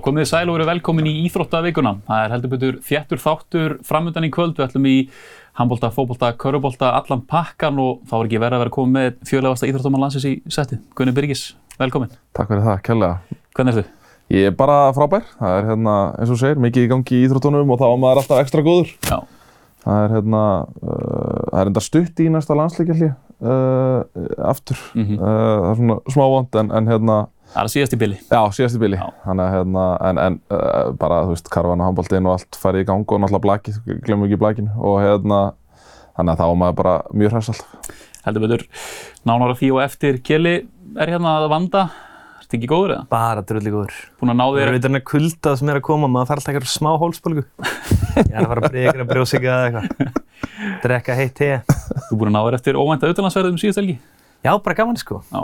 Komið sæl og verið velkomin í Íþróttavíkuna. Það er heldur betur þjættur þáttur framöndan í kvöld. Við ætlum í handbólta, fókbólta, körubólta, allan pakkan og þá er ekki verið að vera komið með fjölegasta íþróttamann landsins í setti. Gunni Byrgis, velkomin. Takk fyrir það, kærlega. Hvernig ertu? Ég er bara frábær. Það er hérna, eins og segir, mikið í gangi í íþróttunum og þá er maður alltaf ekstra góður. Já. Það er hérna, uh, það er það er hérna, er síðast í bili. já, síðast í bili. Já. Þannig að hérna, en, en uh, bara, þú veist, karvan og handbóltinn og allt farið í gang og náttúrulega blakið, glemum ekki blakinu og hérna, þannig að þá er maður bara mjög hræst alltaf. Heldur betur nánar að því og eftir. Kjeli er hérna að vanda. Ertu ekki góður eða? Bara drulli góður. Búin að ná Það þér? er veitur hennar kulda sem er að koma, maður þarf alltaf eitthvað smá hólspólgu. Ég er að fara að breyka brjósika eða eitthvað. Drekka heitt te. Þú búin að ná þér eftir óvænta auðvitaðlandsverðum síðast helgi? Já, bara gaman sko. Já.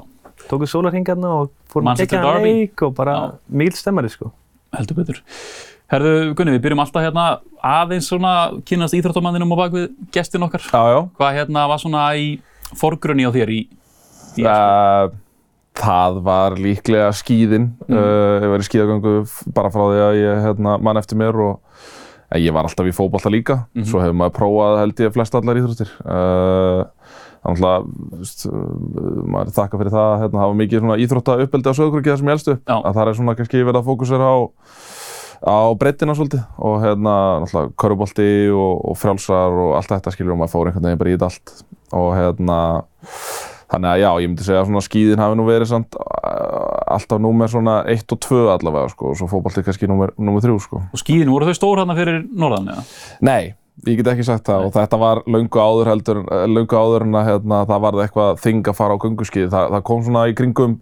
Tóku sólarhingarna og fórum að kekja hann Derby. leik og bara mikil stemmari sko. Heldur betur. Herðu, Gunni, við byrjum alltaf hérna aðeins svona kynast íþróttamanninum á bakvið gestin okkar. Já, já. Hvað hérna var svona í forgrunni á þér í, í Uh, það var líklega skíðin. Mm. Uh, ég var í skíðagöngu f- bara frá því að ég hérna, mann eftir mér og en ég var alltaf í fótballta líka. Mhm. Svo hefur maður prófað held ég flest allar íþróttir. Uh, maður þakka fyrir það að hérna, hafa mikið svona íþrótta uppeldi á sögurkið það sem ég elst upp. Já. Að það er svona kannski verið að fókusera á á breyttina svolítið og hérna náttúrulega körubolti og, og frjálsar og allt þetta skilur og maður fór einhvern veginn bara í þetta allt og hérna þannig að já, ég myndi segja að svona skíðin hafi nú verið samt alltaf númer svona 1 og 2 allavega sko og svo fótbolti kannski númer 3 sko. Og skíðin, voru þau stór hérna fyrir norðan eða? Nei, ég get ekki sagt það. Og þetta var löngu áður heldur eh, löngu áður en að hérna, það varði eitthvað þing að fara á gönguskíði. Það, það kom svona í kringum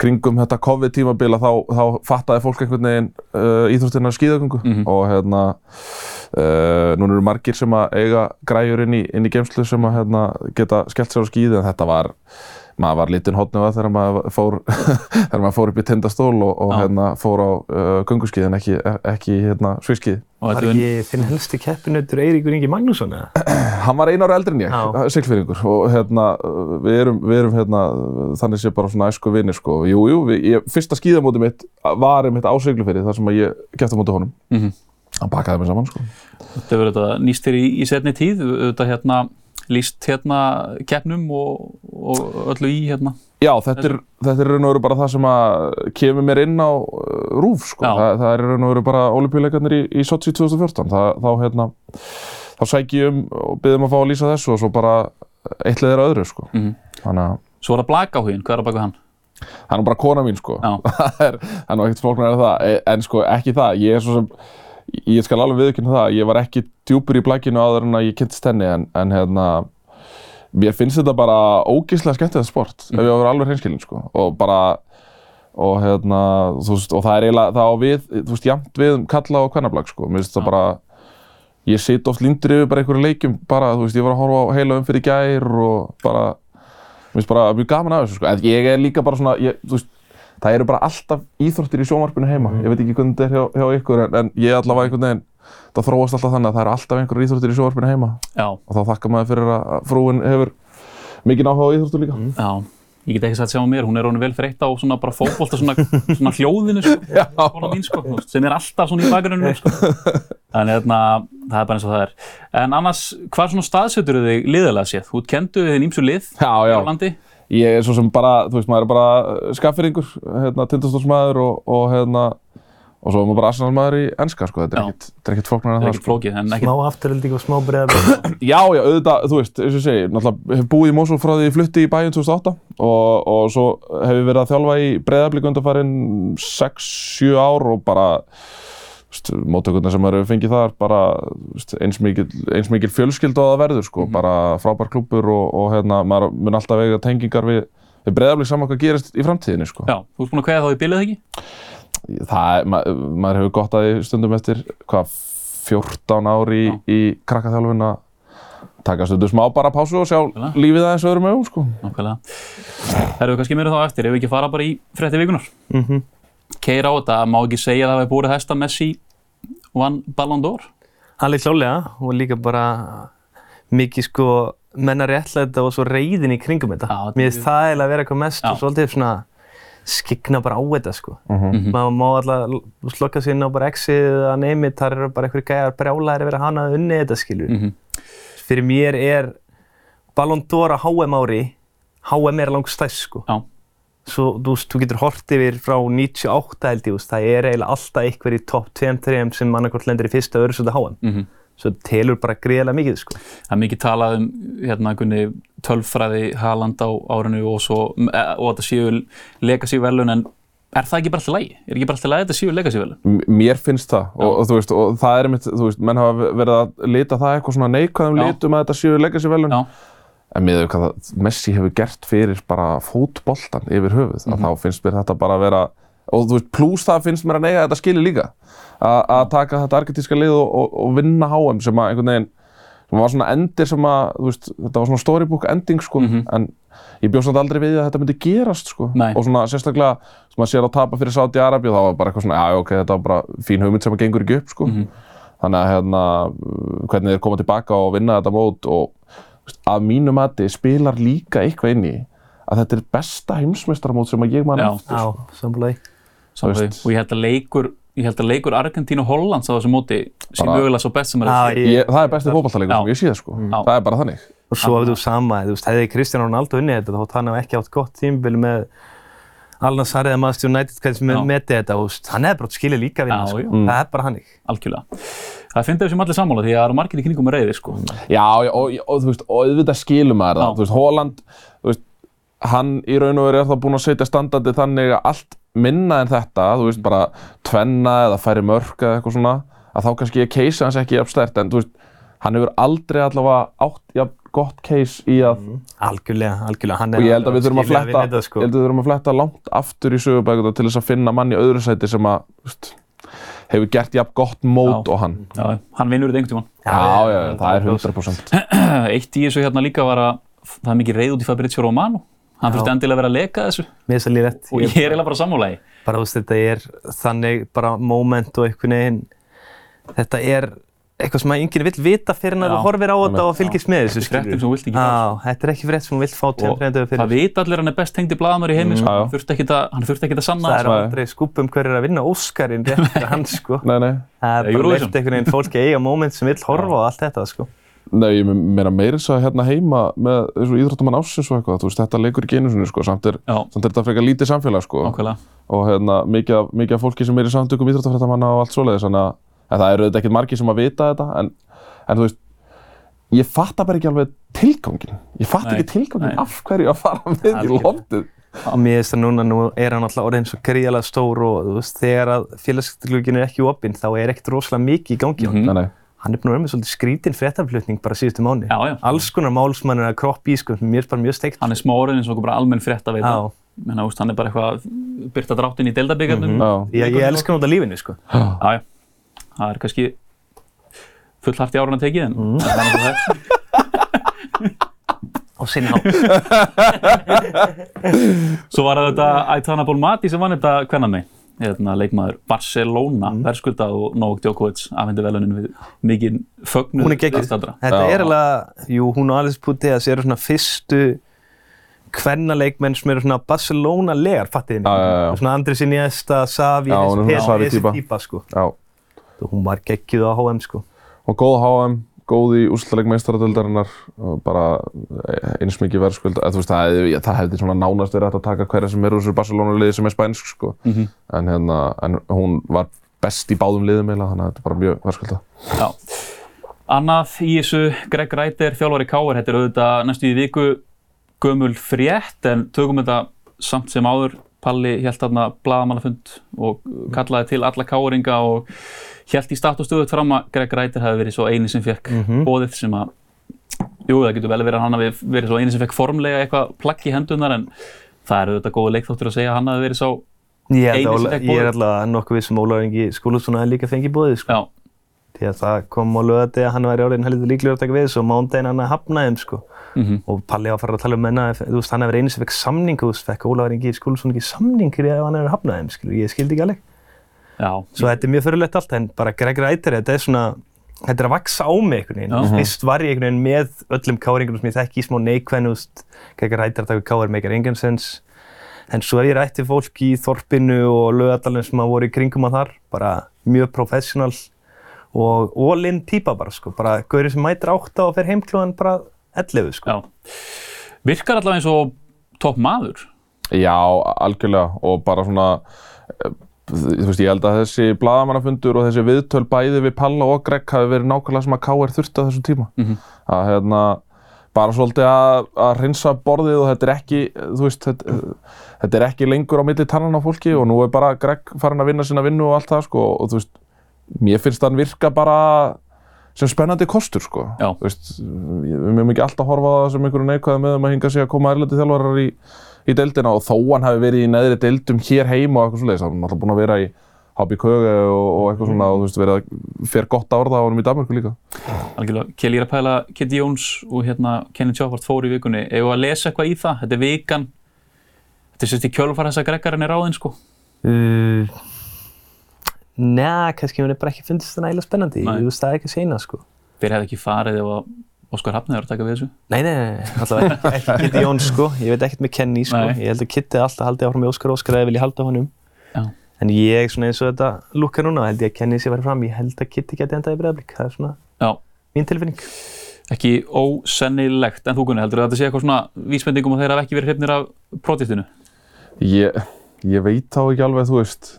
kringum þetta COVID tímabil að þá, þá fattaði fólk einhvern veginn uh, íþróttina skíðagöngu. Mhm. og hérna uh, núna eru margir sem að eiga græjur inn í, inn í geimslu sem að hérna, geta skellt sér á skíði. En þetta var maður var lítinn hotnu að þegar maður fór þegar maður fór upp í tindastól og, og hérna, fór á uh, gönguskíði en ekki, ekki hérna, sviskíði Og Var ekki þinn helsti keppinautur Eiríkur Ingi Magnússon eða? Hann var einu ára eldri en ég, siglfyrringur og hérna, við erum, við erum hérna, þannig sé bara svona æsku vinir sko. Jú, jú, við, ég, fyrsta skíðamóti mitt var einmitt á siglfyrri þar sem ég kæfti á móti honum. Mhm. Hann bakaði mig saman sko. Þetta verður þetta nýst þér í, í setni tíð, þetta hérna líst hérna keppnum og, og öllu í hérna. Já, þetta er, þetta er raun og veru bara það sem að kemur mér inn á uh, rúf sko. Þa, það er raun og veru bara olimpíuleikarnir í, í Sochi 2014. Það, þá hérna, þá sæki ég um og byrðum að fá að lýsa þessu og svo bara eitt leðir öðru sko. Þannig að Svo er það Blakahugin, hvað er á baka hann? hann er bara kona mín sko. Það er, það er ekkert flóknar en það, E- en sko ekki það, ég er svo sem, ég skal alveg viðkynna það, ég var ekki djúpur í blækinu áður en að ég kynntist henni, en, en hérna, mér finnst þetta bara ógeðslega skemmtilegt sport, ef ég á að vera alveg hreinskilin sko, og bara, og hérna, þú veist, og það er eiginlega, það á við, þú veist, jafnt við um kalla og kvennablag sko, mér finnst það bara, ég sit oft lindur yfir bara einhverju leikjum, bara, þú veist, ég var að horfa á heila umfyrir gær og bara, mér finnst bara mjög gaman af þessu sko. en ég er líka bara svona ég, þú veist, það eru bara alltaf íþróttir í sjónvarpinu heima ég veit ekki hvernig þetta er hjá, hjá ykkur en, en ég allavega einhvern veginn það þróast alltaf þannig að það eru alltaf einhverjur íþróttir í sjónvarpinu heima Já, og þá þakka maður fyrir að að frúin hefur mikið áhuga á íþróttur líka já. Ég get ekki sagt sjá á mér, hún er honum vel þreytt á svona bara fótbolta svona, svona hljóðinu sko, sko, sem er alltaf svona í bakgruninu sko. Þannig hérna, það er bara eins og það er. En annars, hvað svona staðsetur þig liðilega séð? Þú kendu þið ímsu lið já, já, á landi? Ég er svo sem bara þú veist, maður er bara skafferingur hérna, tindastólsmaður og, og hérna og svo er maður bara arsenalmaður í enska sko, þetta er ekkit, þetta er ekkit flóknar Það en er það ekki sko. flókið, en ekki... Smá afturölding og smá breyðabæð. Já, já, auðvitað, þú veist, eins og ég segi, náttúrulega hef búið í Mosó frá því ég flutti í bæinn 2008 og, og svo hef ég verið að þjálfa í breyðablík undarfærin 6-7 ár og bara, móttökurnar sem hefur fengið þar, bara eins mikil, eins mikil fjölskyld á það verður, sko, bara frábær klúbbur og, og hérna, maður mun alltaf vega tengingar við, við breyðablík saman hvað gerist í framtíðinni, sko. Já, þú ert búin að kveða þá í bilið ekki? Það, ma maður hefur gott að því stundum eftir, hvað, 14 ár í, í krakkaþjálfun að taka stundum smá bara pásu og sjá Algjörlega. lífið aðeins öðrum augum, sko. Nákvæmlega. Herru, kannski meira þá eftir, ef við ekki fara bara í frétti vikunar. Mm Keira á þetta, má ekki segja að það hefur búið hæsta Messi vann Ballon d'Or? Allir klálega og líka bara mikið sko menna réttlæta og svo reyðin í kringum þetta. Já, Mér er- finnst það eiginlega að vera eitthvað mest Já. og svolítið svona skikna bara á þetta sko. Mhm. Maður má alltaf slokka sér inn á bara exið eða neymið, þar eru bara einhverju gæjar brjálæðir að vera hana að unni þetta skilur. Mhm. Fyrir mér er Ballon d'Or á HM ári, HM er langt stæst sko. Já. Svo þú, þú getur hort yfir frá 98 held ég, það er eiginlega alltaf einhver í topp 2-3 sem annarkort lendir í fyrsta öðru svolítið HM. Mhm. Svo telur bara gríðarlega mikið sko. Það er mikið talað um hérna, Gunni, tölfræði Haaland á árinu og, svo, eh, og þetta séu legacy velun en er það ekki bara alltaf lægi? Er ekki bara alltaf lægi að þetta séu legacy velun? M- Mér finnst það og, og þú veist, og það er mitt, þú veist, menn hafa verið að lita það eitthvað svona neikvæðum Já. litum að þetta séu legacy velun Já. En með hvað það, Messi hefur gert fyrir bara fótboltan yfir höfuð Mhm. að þá finnst mér þetta bara að vera og þú veist, pluss það finnst mér að neyja þetta skili líka að taka þetta argentíska lið og, og, og vinna HM sem að einhvern veginn sem var svona endir sem að, þú veist, þetta var svona storybook ending sko, en ég bjóð samt aldrei við að þetta myndi gerast sko. Nei. og svona sérstaklega sem að sér að tapa fyrir Saudi Arabi og það var bara eitthvað svona, já, ok, þetta var bara fín hugmynd sem að gengur ekki upp sko, Mhm. þannig að hérna, hvernig þeir koma tilbaka og vinna þetta mót og að mínu mati spilar líka eitthvað inn í að þetta er besta heimsmeistaramót sem að ég man Já. eftir Já, samfélagi. Samfélagi. veist. Og ég held að leikur, ég held að leikur Argentínu og Hollands á þessu móti sé mögulega svo best sem er að ég- það er besti fótballtalegur Já. sem ég sé sko, Já. það er bara þannig Og svo hefur þú sama, þú veist, hefði Kristján Ronaldo unnið þetta þótt hann hefði ekki átt gott tímbil með Alna Sarið að Master United hvernig sem hefði metið þetta, þú veist, hann hefði bara skilið líka vinna, Já, sko. Það er bara hannig. algjörlega. Það finnst þau sem allir sammála því að það eru margir í kringum með reyði sko. Já, já, og, og, og þú veist, og auðvitað skilum maður það, þú veist, Holland, þú veist, hann í raun og veru er þá búinn að setja standandi þannig að allt minna en þetta, þú veist, bara tvenna eða færi mörk eða eitthvað svona, að þá kannski er case hans ekki jafn stert, en þú veist, hann hefur aldrei allavega átt jafn gott case í að, Algjörlega, algjörlega. Hann og ég held að við þurfum að fletta, sko. ég held að við þurfum að fletta langt aftur í sögubækuna til þess að finna mann í öðru sæti sem að, þú veist, hefur gert jafn gott mót Já. og hann. Já, hann vinnur þetta einhvern tímann. Já, já, það er 100%. Eitt í þessu hérna líka var að það er mikið reyð út í Fabrizio Romano. Hann þurfti endilega að vera að leka þessu Mér líka rétt. og ég er eiginlega bara sammálaði. bara þú veist þetta er þannig bara moment og einhvern veginn þetta er eitthvað sem að enginn vill vita fyrir en að þú horfir á þetta og fylgist með þessu Þetta er skilurðu. sem þú vilt ekki fá. Já, þetta er ekki frétt sem þú vilt fá tveim þreim dögum það fyrir vita allir hann er best tengdi blaðamör í heimi sko. Já, já. hann þurfti ekkert að, hann sanna það er það Nei. aldrei skúpum hver er að vinna Óskarinn rétt fyrir hans sko Nei, nei. það er bara leift einhvern veginn fólki eiga moment sem vill horfa á allt þetta sko Nei, ég meina meira þess að hérna heima með þessu íþróttamann ásins og eitthvað, þú veist, þetta leikur ekki einu sinni, sko, samt er, samt er þetta frekar lítið samfélag, sko, ákveðlega. og hérna, mikið, af- mikið af fólki sem er í samtökum íþróttafréttamanna og allt svoleiðis, þannig að, en það eru auðvitað ekkert margir sem að vita þetta, en, en þú veist, ég fatta bara ekki alveg tilgangin, ég fatta Nei, ekki tilgangin nei. af hverju að fara með í Algjörlega. loftið. mér finnst það núna, nú er hann alltaf orðin svo gríðalega stór og þú veist, þegar að félagsglugin er ekki opinn þá er ekkert rosalega mikið í gangi á Mhm. Nei, nei, hann er búin að vera með svolítið skrítin fréttaflutning bara síðustu mánu. Já, já. Alls konar málsmann er að kroppa í sko, mér er bara mjög steikt. Hann er smá orðin eins og bara almenn frétt að veita. Já, Menna, úst, hann er bara eitthvað byrta dráttin í deildabíkarnum. já, ég, ég elska hann út af lífinu sko. Já, já. Það er kannski full hart í árun að tekið en það er náttúrulega það. Og sinna á. Svo var þetta Aitana Bolmati sem vann þetta hvernan mig. Hérna, leikmaður Barcelona, mm. verðskulda og Novak Djokovic afhengi velunin við mikið fögnuð Hún er landstæðra. Þetta er alveg, jú, hún og Alice Puteas eru svona fyrstu kvennaleikmenn sem eru svona Barcelona-legar, fattið Já, já, já. Svona Andres Iniesta, er Xavi þessi típa sko. já. Og Hún var geggjuð á HM sko. Og góð HM, góð í úrslutaleg meistaradöldarinnar og bara eins mikið verðskuld, eða þú veist, það, það hefði svona nánast verið hægt að taka hverja sem er úr þessu Barcelona-liði sem er spænsk, sko. Mhm. En hérna, en hún var best í báðum liðum eiginlega, þannig að þetta er bara mjög verðskulda. Já. Annað í þessu, Greg Reiter, þjálfari Káar, þetta er auðvitað næstu í viku gömul frétt en tökum þetta samt sem áður. Palli held þarna blaðamannafund og kallaði til alla káringa og held í status stöðut fram að Greg Reiter hefði verið svo eini sem fekk Mhm. bóðið sem að, jú það getur vel verið að hann hafi verið svo eini sem fekk formlega eitthvað plagg í hendunar en það er auðvitað góð leikþáttur að segja að hann hafi verið svo, Eini sem að, fékk ég er alltaf nokkuð við sem Ólaur Ingi Skúlusson að líka fengið bóðið sko. já, Því að það kom á lögati að hann væri orðin heldur líklegur að taka við þessu og mándaginn hann að hafna þeim sko. mhm, og Palli var að fara að tala um þú veist, hann hefur einu sem fekk samning, þú veist, fekk Ólafur Ingi Skúlsson ekki samning fyrir að hann hefur hafnað þeim, skilur, ég skildi ekki alveg. já, Svo þetta er mjög fyrirlegt allt, en bara Greg Reiter, þetta er svona, þetta er að vaksa á mig einhvern veginn. Já. Fyrst var ég einhvern veginn með öllum káringunum sem ég þekki í smá veist, Greg Reiter að taka káir meikar engan sens. En svo hef ég rætt við fólk í Þorpinu og lögadalinn sem að voru í kringum að þar, bara mjög professional og all-in típa bara sko, bara gaurið sem mætir átta og fer heimklúðan bara 11 sko. Já. Virkar allavega eins og topp maður. Já, algjörlega og bara svona eh, þú veist, ég held að þessi bladamannafundur og þessi viðtöl bæði við Palla og Greg hafi verið nákvæmlega sem að K.R. þurfti á þessum tíma Mhm. að hérna bara svolítið að, að hreinsa borðið og þetta er ekki, þú veist þetta, þetta er ekki lengur á milli tannan á fólki og nú er bara Greg farin að vinna sína vinnu og allt það sko og þú veist, mér finnst hann virka bara sem spennandi kostur sko veist, við mögum ekki alltaf horfa á það sem einhverju neikvæði með um að hinga sig að koma erlendi þjálfarar í, í deildina og þó hann hafi verið í neðri deildum hér heima og eitthvað svoleiðis, hann er alltaf búinn að vera í HB Köge og, og eitthvað svona og þú veist, verið að fer gott að orða á honum í Danmarku líka. Algjörlega, Kelly er að pæla Kitty Jóns og hérna Kenny Choppart fóru í vikunni. Eða að lesa eitthvað í það? Þetta er vikan. Þetta er sérst í kjölfar þess að Greggarinn er ráðinn sko. Uh, Næ, kannski mér er bara ekki fundist það nægilega spennandi, Nei. ég veist það ekki að segna sko. Þeir hefði ekki farið ef að Óskar Hafnið var að taka við þessu. Nei, nei, nei, allavega ekki, ekki Kitty Jóns sko, ég veit ekkert með Kenny sko, Nei. ég held að Kitty alltaf haldi áfram með Óskar Óskar eða vil ég halda honum. Já. En ég, svona eins og þetta lúkar núna, held ég að Kenny sé verið fram, ég held að Kitty geti endað í bregðarblik, það er svona Já. mín tilfinning. Ekki ósennilegt, en þú Gunni, heldur að þetta sé eitthvað svona vísbendingum að þeir hafa ekki verið hrifnir af projektinu? Ég, ég veit þá ekki alveg, þú veist,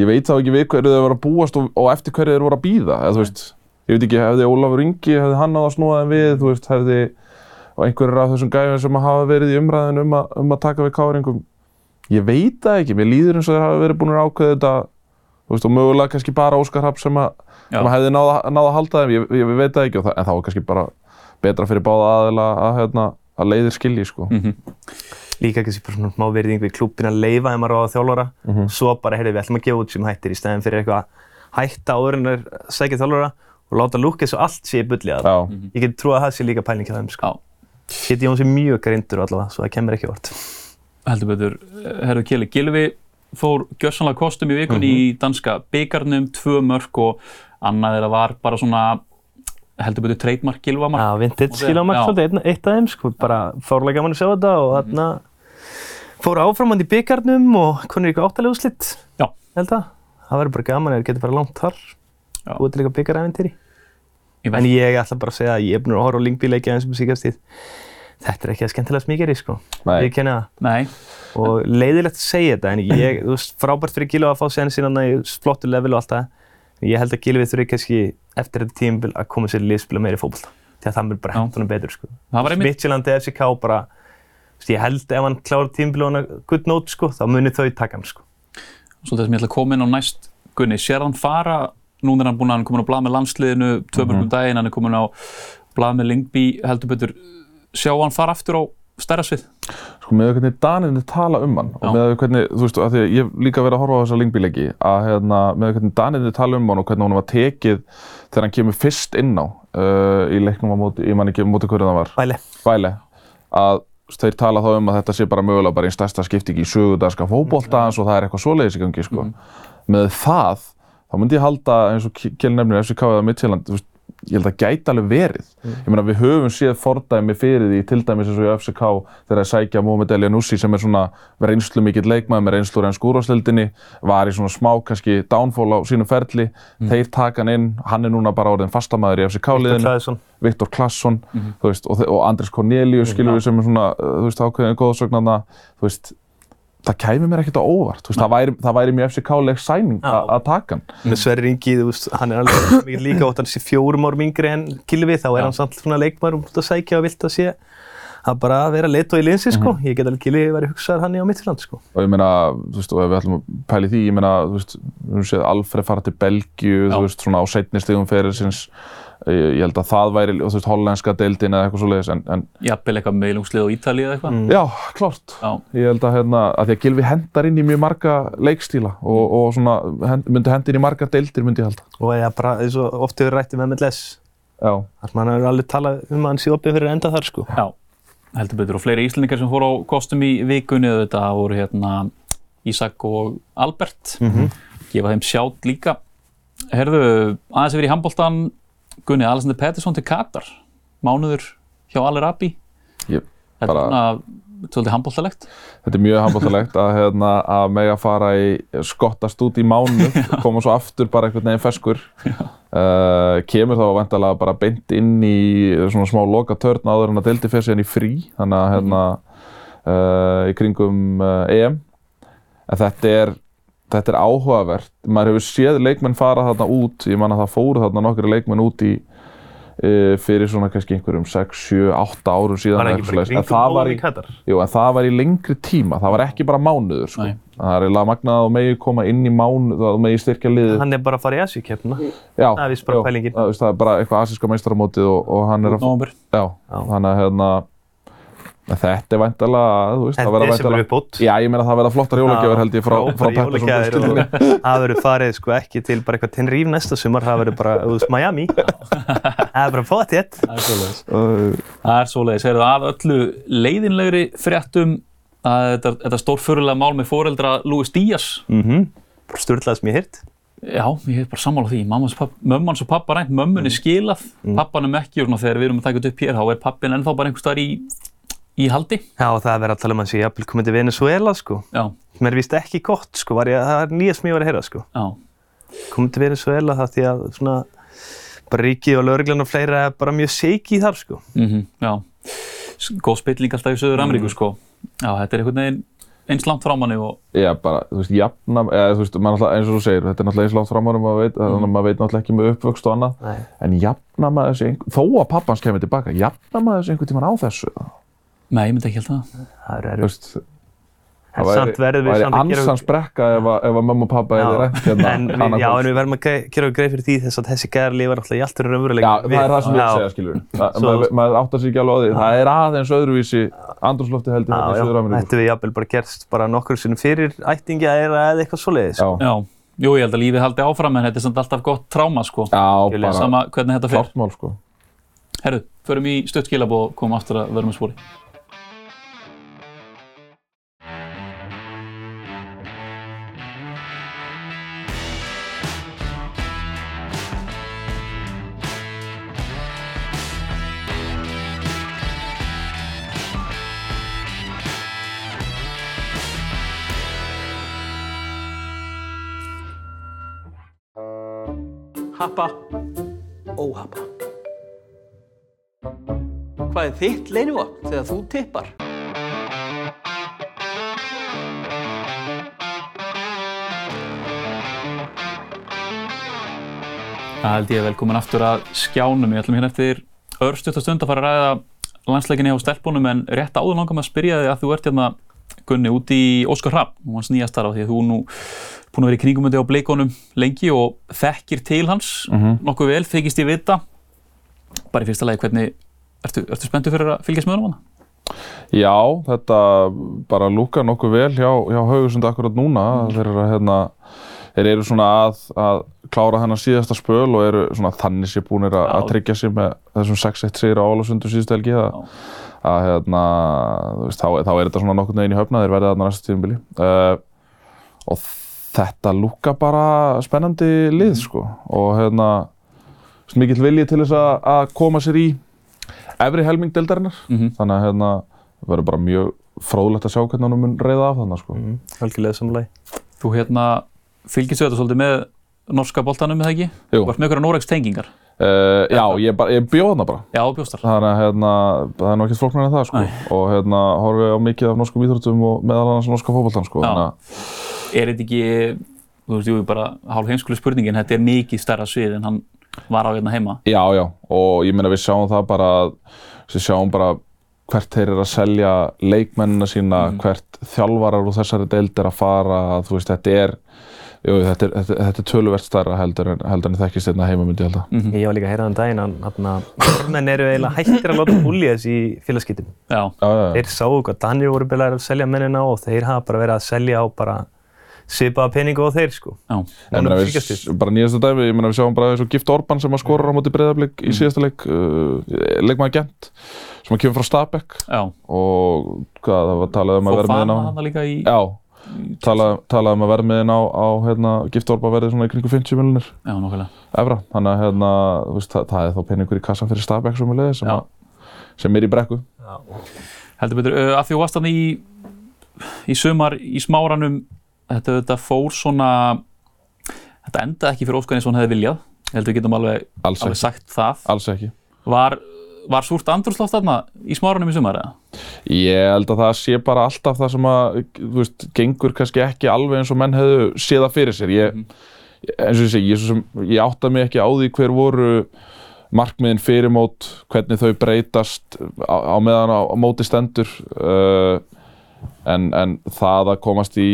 ég veit þá ekki við hverju þeir voru að búast og, og eftir hverju þeir voru að býða, eða veist, ég veit ekki, hefði Ólafur Ingi, hefði hann náða að snúa þeim við, þú veist, hefði, og einhverjir af þessum gæfum sem hafa verið í umræðin um, að- um að taka við káringum, ég veit það ekki, mér líður eins og þeir hafa verið búin að ákveða þetta, veist, og mögulega kannski bara Óskar Rapp sem, sem hefði náða, náða að halda þeim, ég, ég, veit það ekki, það, en það var kannski bara betra fyrir báða aðila að, hérna, að leiðir skilji, sko. Mm Líka kannski bara svona smá virðing við klúbbin að leifa þeim að ráða þjálfara, Mhm. svo bara, heyrðu, við ætlum að gefa út sem hættir í stæðin fyrir eitthvað að hætta áður en þeir sækja þjálfara og láta lúka eins og allt sé í bulli að Já, Ég get trúið að það sé líka pæling hjá þeim sko. Já, Kitty Jóns er mjög grindur allavega, svo það kemur ekki vart. heldur betur. Herru Kelly, Gilvi fór gjörsanlega kostum í vikunni í danska byggarnum, tvö mörg og annað þeirra var bara svona heldur betur treytmark Gilvamark. Já, vintage Og já. svolítið, einn- eitt af þeim sko, bara fórlega gaman að sjá þetta og þarna fór áframand í byggarnum og konur ykkur áttalega úrslitt. Já. Held að. Það verður bara gaman ef þeir getur bara langt þar. Já. Búið til eitthvað byggaræventýri. En ég ætla bara að segja að ég er búinn að horfa á Lingby-leiki aðeins um síkast tíð. Þetta er ekki að skemmtilega smíkeri sko. nei. Ég kenni það. nei, og leiðilegt að segja þetta en ég, þú veist, frábært fyrir Gilvi að fá séðan sína í flottu level og allt það en ég held að Gilvi þurfi kannski eftir þetta tímabil að koma sér í liðspila meiri fótbolta. Því að það mun bara hent honum betur sko. Midtjylandi, FCK bara ég held ef hann klárar tímabil og hann er good note sko, þá munir þau taka hann sko. svolítið sem ég ætla að koma inn á næst Gunni, sér hann fara, nú er hann búinn að hann er komin á blað með landsliðinu, tvö mörgum daginn, hann er komin á blað með Lingby, heldur betur, sjá hann fara aftur á stærra svið. sko með hvernig Daninni tala um hann og með hvernig, þú veist, að því að ég hef líka verið að horfa á þessa lingbíleiki að hérna, með hvernig Daninni tala um hann og hvernig hann var tekið þegar hann kemur fyrst inn á uh, í leiknum á móti, ég man ekki móti hverju það var Væli. Væle, að þeir tala þá um að þetta sé bara mögulega bara einn stærsta skipting í sögudarska fótboltans og það er eitthvað svoleiðis í gangi sko. með það, þá myndi ég halda eins og Kjell nefnir Ég held að gæti alveg verið. Ég meina við höfum séð fordæmi fyrir því til dæmis eins og í FCK þegar að sækja Mohamed El Nussi sem er svona reynslu mikill leikmaður með reynslu reyns skúrastildinni var í svona smá kannski downfall á sínum ferli. Þeir taka hann inn, hann er núna bara orðin fastamæður í FCK liðinu. Klæðisson. Viktor Klassson þú veist, og, og Andris Cornelius skilur við sem er svona, uh, þú veist, ákveðin góðsögnarna þú veist, það kæmi mér ekkert á óvart veist, það væri, það væri mjög FCK-leg sæning að taka hann með Sverri Ingi, veist, hann er alveg mikið líka ótt hann sé fjórum árum yngri en Gilvi þá er Já. hann samt svona leikmar um að sækja og vilt að sé að bara vera leitt og í linsi sko. ég get alveg Gilvi verið hugsaður hann í á Midtjylland sko. og ég meina, þú veist, og ef við ætlum að pæli því, ég meina, þú veist, við séð Alfred fara til Belgíu, Já. þú veist, svona á seinni stigum ferilsins, ég, ég held að það væri, og þú veist, hollenska deildin eða eitthvað svoleiðis, en, en Jafnvel eitthvað meilungslið á Ítalið eða eitthvað. Mm. já, klárt, Já, ég held að, hérna, að því að Gilvi hendar inn í mjög marga leikstíla og, og svona, hend, myndi hendi inn í marga deildir, myndi ég halda. og eða bara, eins og oft hefur rættið með MLS Já, þar sem hann hefur alveg talað um að hann sé opið fyrir enda þar sko. já, heldur betur. Og fleiri íslendingar sem fóru á kostum í vikunni, þetta voru hérna Ísak og Albert. Mhm. Gefa Gunni, Alexander Pettersson til Katar. Mánuður hjá Ali Rabi. ég, Þetta er svona handbóltalegt. Þetta er mjög handbóltalegt að, hérna, að mega fara í skottast út í mánu, koma svo aftur bara einhvern veginn ferskur. Uh, kemur þá vantalega bara beint inn í svona smá loka törn áður en að deildi fyrir síðan í frí, þannig að hérna uh, í kringum uh, EM. En þetta er, þetta er áhugavert. Maður hefur séð leikmenn fara þarna út, ég man að það fóru þarna nokkru leikmenn út í uh, fyrir svona kannski einhverjum 6, 7, 8 árum síðan. Eða ekki bara eitthvað kringum það var óðum í- í Katar? Jú, en það var í lengri tíma, það var ekki bara mánuður, sko. Nei. Það er eiginlega magnað að megi koma inn í mánuð, að megi styrkja liðið. Hann er bara að fara í Asíu-keppnina. Já, það er bara pælingin. Veist, það er bara eitthvað asíska meistaramótið og, og hann er að, Nóvambur. já, Já. þannig að hérna, en þetta er væntalega, þú veist, það En verða desember væntalega, uppbót. Já, ég meina það verða flottar jólagjafir held ég frá, og Það verður farið sko ekki til bara eitthvað Tenerife næsta sumar, það verður bara úr Miami. Það er bara fótið. Það er svoleiðis. Það er svoleiðis. Heyrðu, af öllu leiðinlegri fréttum að þetta, þetta stórfyrirlega mál með foreldra Luis Díaz. Mhm. Bara sturlað sem ég hýrt. Já, ég hef bara sammála því. Mömmans og pappa rænt, mömmunni skilað, mm. pappanum ekki og þegar við erum að taka þetta upp hér, þá er pappin ennþá bara einhver staðar í, í haldi. Já, það er verið að tala um að sé jafnvel komið til Venezuela sko. Já, er víst ekki gott sko, var ég, það er nýja sem ég var að heyra sko. já, Komið til Venezuela það því að svona, bara ríkið og lögreglan og fleira er bara mjög seiki þar sko. mm já. S- Góð spilling alltaf í Söður Ameríku, sko. Já, þetta er einhvern veginn eins langt frá manni og Já, bara, þú veist, jafna, eða þú veist, eins og þú segir, þetta er náttúrulega eins langt framar maður veit, þannig að maður veit náttúrulega ekki með uppvöxt og annað, Nei. en jafna maður þessi, þó að pappans kemur tilbaka, jafna maður þessi einhvern tímann á þessu, Nei, ég myndi ekki held það. Það er samt verðum við væri samt að gera- ansans brekka ef að, ef að mamma og pappa hefði rætt hérna en, við, já, en við verðum að ge- gera greið fyrir því þess að þessi gæðar lifa náttúrulega í allt öðrum raunveruleika. Já, það er það sem ég er að segja, skilur Maður, maður áttar sig ekki alveg á því. Það er aðeins öðruvísi andrúrslofti heldur þetta í já, Suður Ameríku. Ættu við jafnvel bara gerst bara nokkur sinnum fyrir ættingja eða eða eitthvað svoleiðis. Já, Já, jú, ég held að lífið haldi áfram, en þetta er samt alltaf gott tráma, sko. já, Sama hvernig þetta fer. sko. Herru, förum í stutt skilabóð og komum aftur að vera með spóri. Happa, óhappa. Hvað er þitt leinivopn þegar þú tippar? Það held ég velkomin aftur að skjánum. Ég ætlum hérna eftir örstutt og stund að fara að ræða landsleikinni á stelpunum en rétt áður langar með að spyrja þig að þú ert hérna Gunni út í Óskar Hrapp og hans nýja starf því að þú nú búin að vera í kringumundi á bleikonum lengi og þekkir til hans nokkuð vel, þykist ég vita bara í fyrsta lagi hvernig ertu, ertu spenntu fyrir að fylgjast með honum hana? Já, þetta bara lúkar nokkuð vel hjá, hjá Haugusund akkurat núna. Þeir eru, hérna, þeir eru svona að, að klára hennar síðasta spöl og eru svona þannig sér búinir að, að tryggja sér með þessum 6-1 sigur á Álasundu síðustu helgi. Að, hérna, veist, þá, þá er þetta svona nokkurn veginn í höfna, þeir verða þarna næsta tíðumbili. Uh, og þetta lúkar bara spennandi lið, sko. Og hérna, mikill vilji til þess að, að koma sér í efri helming deildarinnar Mhm. þannig að hérna verður bara mjög fróðlegt að sjá hvernig hann mun reyða af þannig sko. Mm, algjörlega samlega. Þú hérna fylgist þetta svolítið með norska boltanum eða ekki? Jú. Ert með einhverja Noregs tengingar? Uh, já, ég, ég bjóð hana bara Já, bjóstar. þannig að hérna, það er ekkert flóknar en það sko. Nei. og hérna horfið á mikið af norskum íþróttum og meðal annars norska fótboltan sko. Já. Er þetta ekki, þú veist, jú, bara hálf heimskuli spurningin, þetta er mikið stærra svið en hann var á hérna heima. já, já, og ég meina við sjáum það bara við sjáum bara hvert þeir eru að selja leikmennina sína, hvert þjálfarar úr þessari deild er að fara, þú veist, þetta er jú, þetta er, þetta, þetta er töluvert stærra heldur en, heldur en þekkist hérna heima myndi ég held að Ég var líka að heyra þann daginn að þarna, normenn eru eiginlega hættir að láta búlja þessi í félagskiptum. Já, já, já, já. Þeir sáu hvað Danir voru byrjaðir að selja mennina og þeir hafa bara verið að selja á bara svipaða peningu á þeir sko. já, Honum við, bara nýjasta dæmi, ég meina við sjáum bara eins og Gift Orban sem að skora á móti breyðarblik í síðasta leik, uh, leikmaður Gent sem að kemur frá Stabæk já. og hvað, það var talað um að Og verða með fana talað, talað um að með á, á hérna, Gift Orban verði svona í kringu 50 miljonir Já, nokkulega. evra, þannig að hérna, veist, það, það er þá peningur í kassan fyrir Stabæk sem, sem, Já. að, sem er í brekku Heldur betur, uh, að því þú varst þannig í, í sumar í smáranum, þetta, þetta fór svona, þetta endaði ekki fyrir Óskar eins og hann hefði viljað. Ég held við getum alveg, Alls alveg sagt það. Alls ekki. Var, var súrt andrúrsloft þarna í smáranum í sumar eða? Ég held að það sé bara alltaf það sem að, þú veist, gengur kannski ekki alveg eins og menn hefðu séð það fyrir sér. Ég, eins og ég segi, ég, ég átta mig ekki á því hver voru markmiðin fyrir mót, hvernig þau breytast á, á meðan á, á móti stendur uh, en, en það að komast í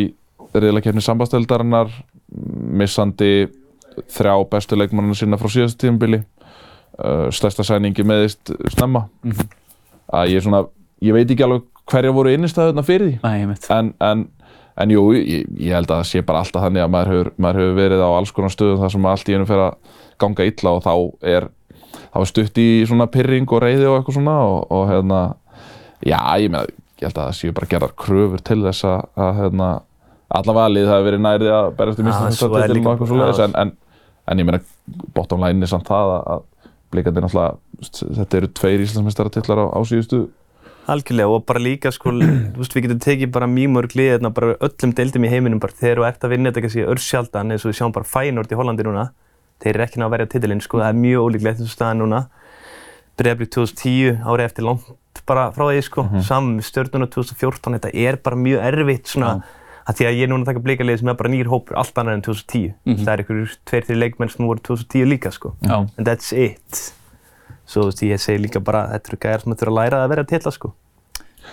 reyðleikefni sambasteldarinnar missandi þrjá bestu leikmannina sína frá síðastu tímabili uh, stærsta sæningi meðist snemma. Að ég svona, ég veit ekki alveg hverja voru innistæðuna fyrir því. Nei, en, en, en jú, ég, ég held að það sé bara alltaf þannig að maður hefur, maður hefur verið á alls konar stöðum þar sem allt í einu fer að ganga illa og þá er, þá er stutt í svona pyrring og reyði og eitthvað svona og, og hérna, já, ég með ég held að það séu bara gerðar kröfur til þess að, að hérna, allavega lið það hefur verið nærið að berjast í minnst er líka- og eitthvað en, en, en ég meina bottom line er samt það að, að blikandi náttúrulega þetta eru tveir Íslandsmeistaratitlar á, á síðustu. Algjörlega og bara líka sko, veist, við getum tekið bara mjög mörg lið hérna, bara öllum deildum í heiminum bara þegar þú ert að vinna þetta kannski örsjaldan eins og við sjáum bara Feyenoord í Hollandi núna þeir eru ekki ná að verja titilinn sko, það er mjög ólíklegt eins og staðan núna. Breiðablík 2010 árið eftir langt bara frá því sko, saman með stjörnuna 2014 þetta er bara mjög erfitt svona að því að ég er núna að taka blikalið sem er bara nýr hópur allt annar en 2010 það er einhverjur tveir, þrjir leikmenn sem voru 2010 líka sko. Já. and that's it. Svo þú veist ég segi líka bara þetta eru gæjar sem þurfa að læra að vera til sko.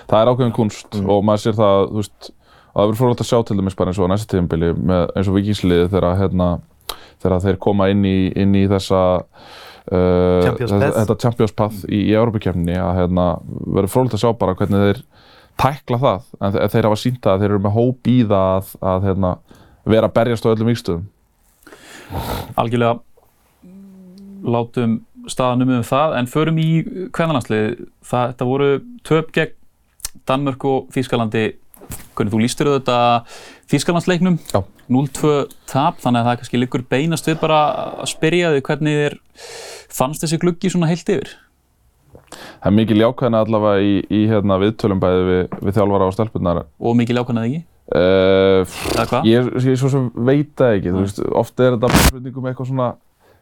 Það er ákveðin kunst og maður sér það, þú veist, og það verður frólægt að sjá til dæmis bara eins og á næsta tíðanbili eins og vikingsliði þegar hérna, þegar þeir koma inn í, inn í þessa uh, Champions þetta, Path. Champions Path í, í Europakefni að hérna, verður frólægt að sjá bara hvernig þeir tækla það, en þe- þeir hafa sínt að þeir eru með hóp í það að, að hérna, vera að berjast á öllum vikstöðum algjörlega látum staðanum um það en förum í kvennalandslið þetta voru töp gegn Danmörk og Þýskalandi. Hvernig þú lístur auðvitað Þýskalandsleiknum. Já. 0-2 tap þannig að það kannski liggur beinast við bara að spyrja þig hvernig þér fannst þessi gluggi svona heilt yfir það er mikil jákvæðina allavega í, í hérna, viðtölum bæði við, við þjálfara og stelpunnar og mikið lákannað ekki uh? Ég, ég svo sem veit það ekki, veist, oft er þetta bara spurning um eitthvað svona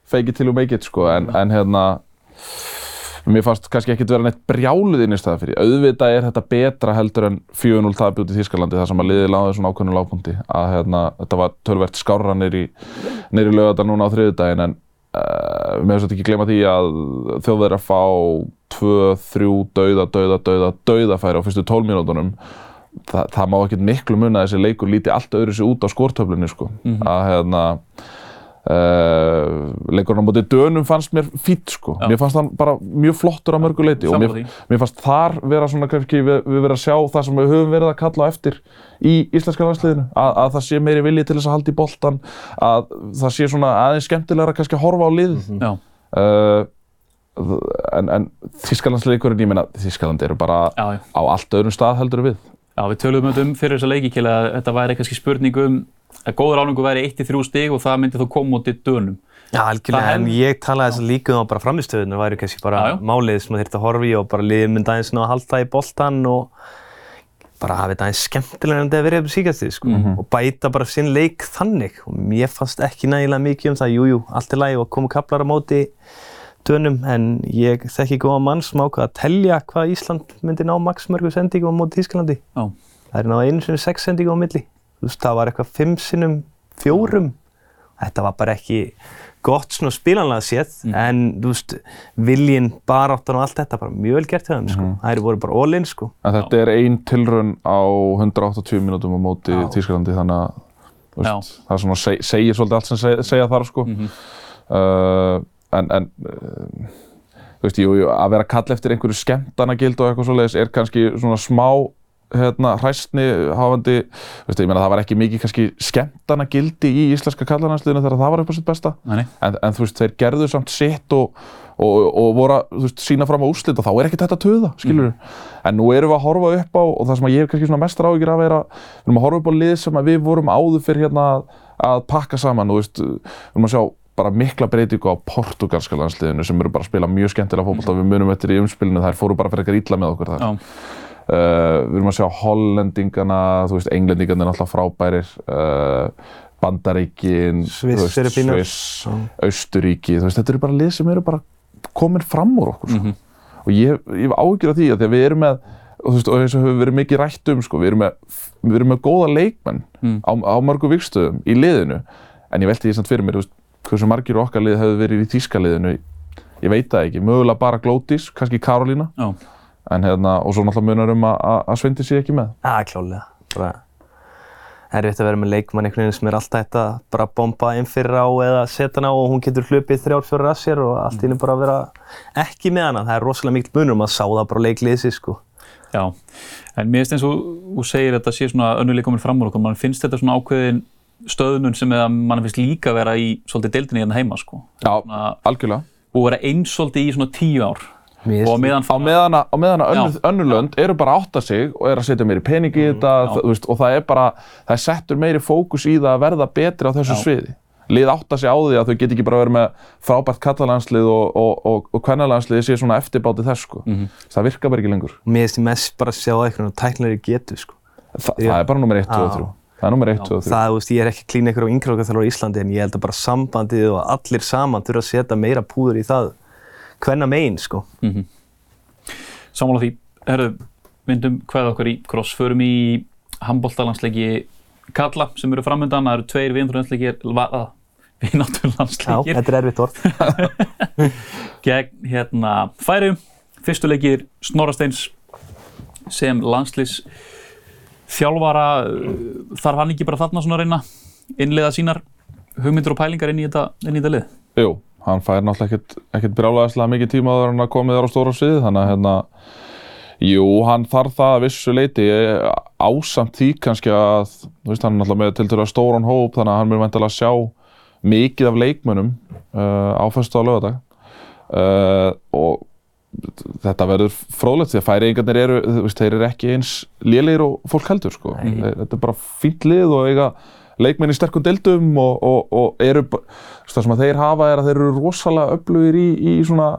fake it till you make it, sko, en, en hérna, mér fannst kannski ekkert vera neitt brjáluð inn í staða fyrir. Auðvitað er þetta betra heldur en 4-0 tapið út í Þýskalandi, þar sem að liðið láði svona ákveðnum lágpunkti, að hérna, þetta var tölvert skárra neyri, lögata núna á þriðudaginn, en uh, með þess að ekki glema því að þjóðverðir að fá 2, 3, dauða, dauða, dauða, dauðafæri á fyrstu 12 mínútonum það, má ekkert miklu mun að þessi leikur líti allt öðru sér út á skortöflunni sko. að hérna uh, leikurinn á móti dönum fannst mér fýtt sko. Já. mér fannst hann bara mjög flottur á mörgu leiti og mér, mér fannst þar vera svona kannski við, við verið að sjá það sem við höfum verið að kalla á eftir í íslenska landsliðinu að, að það sé meiri vilji til þess að halda í boltan að það sé svona aðeins skemmtilegra kannski að horfa á liðið Já, uh, en, en Þískalandsleikurinn, ég meina Þískaland eru bara já, já. á allt öðrum stað heldur við Já, við töluðum um fyrir þessa leiki kæla að þetta væri kannski spurning um að góður áningu væri 1-3 stig og það myndi þá koma út í dönum. Já, algjörlega, Það en ég talaði þess að líka um að bara framistöðunar væri kannski bara Já, já. málið sem það þurfti að horfa í og bara liðið myndi aðeins ná að halda í boltan og bara hafa þetta aðeins skemmtilega en þetta verið upp síkastið, sko, Mhm. og bæta bara sinn leik þannig og mér fannst ekki nægilega mikið um það, jújú, jú, allt er lægi og komu kaplar á móti dönum, en ég þekki góða mann sem ákvað að telja hvað Ísland myndi ná maksmörgu sendingum á móti Þísklandi. Já, Það er náða einu sinni sex sendingum á milli. Þú veist, það var eitthvað fimm sinnum fjórum. Þetta var bara ekki gott svona spilanlega séð, en þú veist, viljinn, baráttan og allt þetta, bara mjög vel gert þeim, sko. Það eru voru bara all in, sko. En þetta er ein tilraun á 180 mínútum á móti Já. Þýskalandi þannig að þú Já. veist, það er svona seg, segir svolítið allt sem seg, segja þarf sko. uh, en, en uh, þú veist, jú, jú, að vera að kalla eftir einhverju skemmtanagild og eitthvað svoleiðis er kannski svona smá hérna, hræstni hafandi, veist, ég meina það var ekki mikið kannski skemmtanagildi í íslenska kallarnansliðinu þegar það var upp á sitt besta. En, en þú veist, þeir gerðu samt sitt og, og, og voru að sína fram á úrslit og þá er ekkert þetta töða, skilur en nú erum við að horfa upp á og það sem ég hef kannski svona mestar áhyggjur af er að við erum að horfa upp á lið sem við vorum áður fyrir hérna að, pakka saman og veist, við erum að sjá bara mikla breytingu á portugalska landsliðinu sem eru bara að spila mjög skemmtilega fótbolta og við munum eftir í umspilinu þær fóru bara fyrir eitthvað illa með okkur þar Já, Uh, við erum að sjá hollendingana, þú veist, englendingana er náttúrulega frábærir, uh, Bandaríkin, Sviss Austuríki, þú veist, þetta eru bara lið sem eru bara komin fram úr okkur, sko. Mhm. Og ég, ég hef áhyggjur af því að því að við erum með, og þú veist, og eins og hefur verið mikið rætt um, sko, við erum með, við erum með góða leikmenn Mm. á, á mörgu vikstöðum í liðinu, en ég velti því samt fyrir mér, þú veist, hversu margir okkar lið hefur verið í þýska liðinu, ég veit það ekki, mögulega bara Glótis, kannski Karolína, Já. en hérna, og svo náttúrulega munar um að, Sveindi sé ekki með. Já, klálega. Bara erfitt að vera með leikmann einhvern veginn sem er alltaf að bara bomba inn fyrir á eða setja hana á og hún getur hlupið þrjár, fjórar að sér og allt í henni bara að vera ekki með hana. Það er rosalega mikil munur um að sá það bara leikliðsi, sko. Já, en mér finnst eins og þú segir að þetta sé svona önnuleik komin fram úr okkur, mann finnst þetta svona ákveðin stöðnun sem að mann finnst líka vera í svolítið deildinni hérna heima sko. Já, Svona, algjörlega. og vera eins svolítið í svona tíu ár Mér og meðan Á meðan að, meðan að önnur, Já. önnur lönd eru bara að átta sig og eru að setja meiri pening í þetta já. það, veist, og það er bara, það settur meiri fókus í það að verða betri á þessu Já. sviði. Lið átta sig á því að þau get ekki bara verið með frábært kallalandslið og, og, og, og kvennalandslið sé svona eftirbáti þess sko. Mhm. Það virkar bara ekki lengur. mér finnst ég mest bara að sjá veginn tæknilegri getu, sko. Þa, það er bara nummer 1, 2 og Já. 3. Það er nummer 1, 2 og 3. Það, þú veist, ég er ekki að klína ykkur á þalvar á Íslandi en ég held að bara sambandið og allir saman þurfa að setja meira púður í það hvenna megin, sko. Sammála því, herru, myndum hvað okkar í cross, förum í handbóltalandsleiki Kalla sem eru framöndan, það eru tveir viðnátturlandsleikir Já, viðnátturlandsleikir þetta er erfitt orð. gegn hérna Færium, fyrstu leikir Snorasteins sem landslýs þjálfara uh, þarf hann ekki bara þarna svona að reyna innleiða sínar hugmyndir og pælingar inn í þetta, inn í þetta lið? Jú, hann fær náttúrulega ekkert, ekkert brjálæðislega mikið tíma að komið þar á stóra sviði þannig að hérna Jú, hann þarf það að vissu leiti ásamt því kannski að þú veist, hann er náttúrulega með til dæla stóran hóp þannig að hann mun vantilega sjá mikið af leikmönnum uh, á fyrstu á lögadag uh, og þetta verður fróðlegt því að færiðingarnir eru, veist, þeir eru ekki eins lélegir og fólk heldur sko. Þetta er bara fínt lið og eiga leikmenn í sterkum deildum og, og, og eru, það sem að þeir hafa er að þeir eru rosalega öflugir í, í svona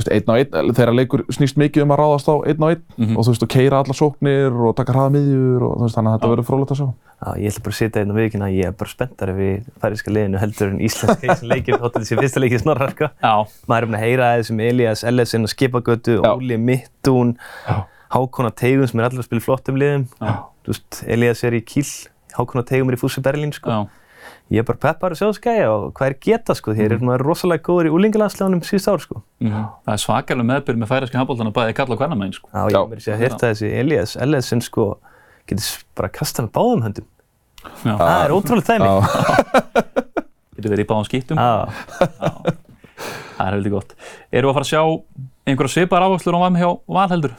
veist, einn á einn, þeirra leikur snýst mikið um að ráðast á einn á einn Mhm. og þú veist, og keira alla sóknir og taka hraða miðjur og þú veist, þannig að þetta verður fróðlegt að sjá. Já, ég ætla bara að sitja einn á viðkynna að ég er bara spenntar við færiska liðinu heldur en íslenska í þessum leikjum þóttu þessi fyrsta leikið snorrar, sko. Já, Maður er búinn að heyra aðeins um Elias Ellison og Skipagötu. Óli Mittún, Já. Hákona Teigum sem er allir að spila í flottum liðum. Já. Þú veist, Elias er í Kíl, Hákona Teigum er í Fúsi Berlín, sko. já, Ég er bara peppar að sjá þessu gæja og hvað er geta, sko. Þeir eru mm. rosalega góður í úlingalandslegunum síðust ár, sko. mhm. það er svakalega meðbyrð með færiski handbóltana bæði Kalla og Kvennamæn sko. Já, ég Já. mér sér að hérta þessi Elias Ellison, sko, getur bara kastað með báðum höndum. Já, Það er ótrúlega þæmi. Já. getur verið í báðum skiptum Já. Það er heldur gott Eru að fara að sjá einhverja svipar áherslur á VAM hjá Valheldur?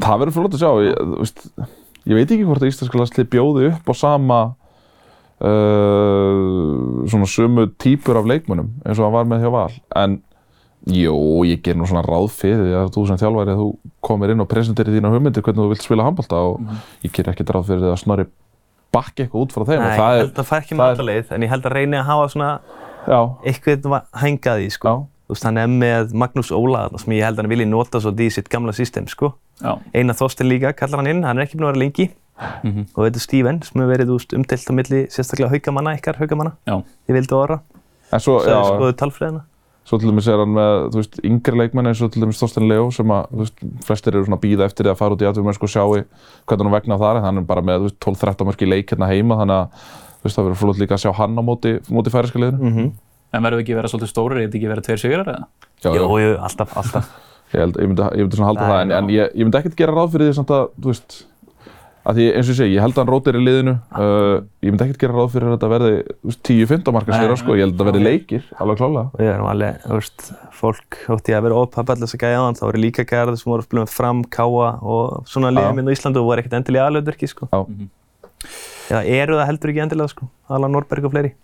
Það verður flott að sjá, ég, þú veist, ég veit ekki hvort að íslenska landslið bjóði upp á sama uh, svona sömu típur af leikmönnum eins og hann var með hjá Val en jú, ég ger nú svona ráð fyrir því að þú sem þjálfari að þú komir inn og presenterir þína hugmyndir hvernig þú vilt spila handbólta og ég ger ekkert ráð fyrir því að snorri bakki eitthvað út frá þeim Nei, það er, að það fær ekki með alla leið, en ég held að reyni að hafa svona já, eitthvað hengað í, sko. já, Þú veist, hann er með Magnús Óla þarna sem ég held að hann vilji nota svo í sitt gamla system, sko. Já, Einar Þorstein líka, kallar hann inn, hann er ekki búinn að vera lengi. Mhm. Og þetta er Steven, sem hefur verið, umdelt á milli, sérstaklega haugamanna ykkar, haugamanna. vildu orra, en svo, það er já, skoðu talfræðina. Svo til dæmis er hann með, þú veist, yngri leikmenn eins og til dæmis Þorstein Leo sem að, þú veist, flestir eru svona að býða eftir því að fara út í atvinnum og sjá hvernig hann vegna þar en hann er bara með, þú veist, 12-13 mörg í leik hérna heima þannig að, þú veist, það verður flott líka að sjá hann á móti, móti færiska liðinu. Mm en verður ekki að vera svolítið stórir, er þetta ekki að vera tveir sigrar eða? Já, Jú, já, jú, alltaf, alltaf. ég, held, ég, myndi, ég myndi svona halda Nei, það en, en ég, ég myndi ekkert gera ráð fyrir því samt að, þú veist, að því eins og ég segi, ég held að hann rótir í liðinu, uh, ég myndi ekkert gera ráð fyrir að þetta verði þú veist, 10-15 marka sér, sko, ég held að þetta verði leikir, alveg klálega. Og ég er nú alveg, þú veist, fólk ótti að vera ópapall þess að gæja á hann, þá voru líka gæjar sem voru að spila með fram, káa og svona Já. liðum inn á Íslandu og voru ekkert endilega aðlöðverki, sko. Já. Já, eru það heldur ekki endilega, sko, Alan Norberg og fleiri.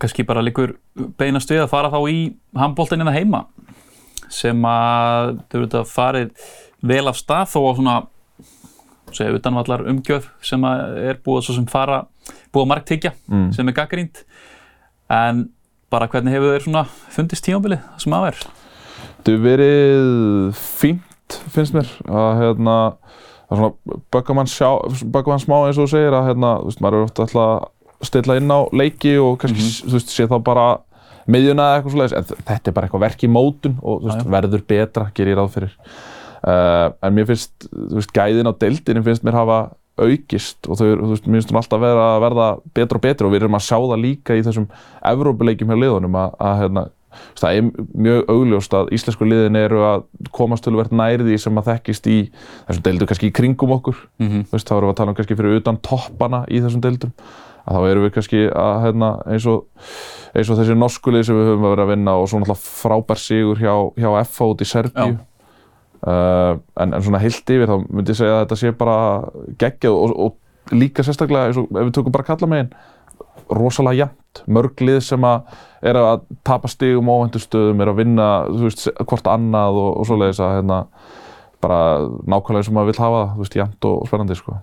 kannski bara líkur beinast við að fara þá í handbóltinina heima sem að þau eru þetta farið vel af stað þó á svona segja utanvallar umgjörð sem að er búið svo sem fara búið að marktyggja Mm. sem er gaggrínt en bara hvernig hefur þeir svona fundist tímabilið það sem að er? Þetta hefur verið fínt finnst mér að hérna er svona böggar mann, sjá, böggar mann smá eins og þú segir að hérna, þú veist, maður er ofta alltaf að stilla inn á leiki og kannski, þú veist, sé þá bara miðjuna eða eitthvað svoleiðis, en þetta er bara eitthvað verk í mótun og þú veist, verður betra, ger ég ráð fyrir uh, en mér finnst, þú veist, gæðin á deildinni finnst mér hafa aukist og þau, þú veist, mér finnst hún alltaf vera að verða betra og betra og við erum að sjá það líka í þessum Evrópuleikjum hjá liðunum að, að hérna, það er mjög augljóst að íslensku liðin eru að komast tölvert nærði sem að þekkist í þessum deildum kannski í kringum okkur Mhm. þú veist, þá erum við að tala um kannski fyrir utan toppana í þessum deildum að þá erum við kannski að hérna, eins og eins og þessi norsku lið sem við höfum að vera að vinna og svo náttúrulega frábær sigur hjá, hjá FH út í Serbíu Já. Uh, en, en svona heilt yfir þá myndi ég segja að þetta sé bara geggjað og, og líka sérstaklega eins og ef við tökum bara kalla megin rosalega jæmt, mörg lið sem að er að tapa stigum óvendu stöðum, er að vinna þú veist, hvort annað og, og svoleiðis að hérna, bara nákvæmlega sem maður vil hafa það, þú veist, jæmt og spennandi sko.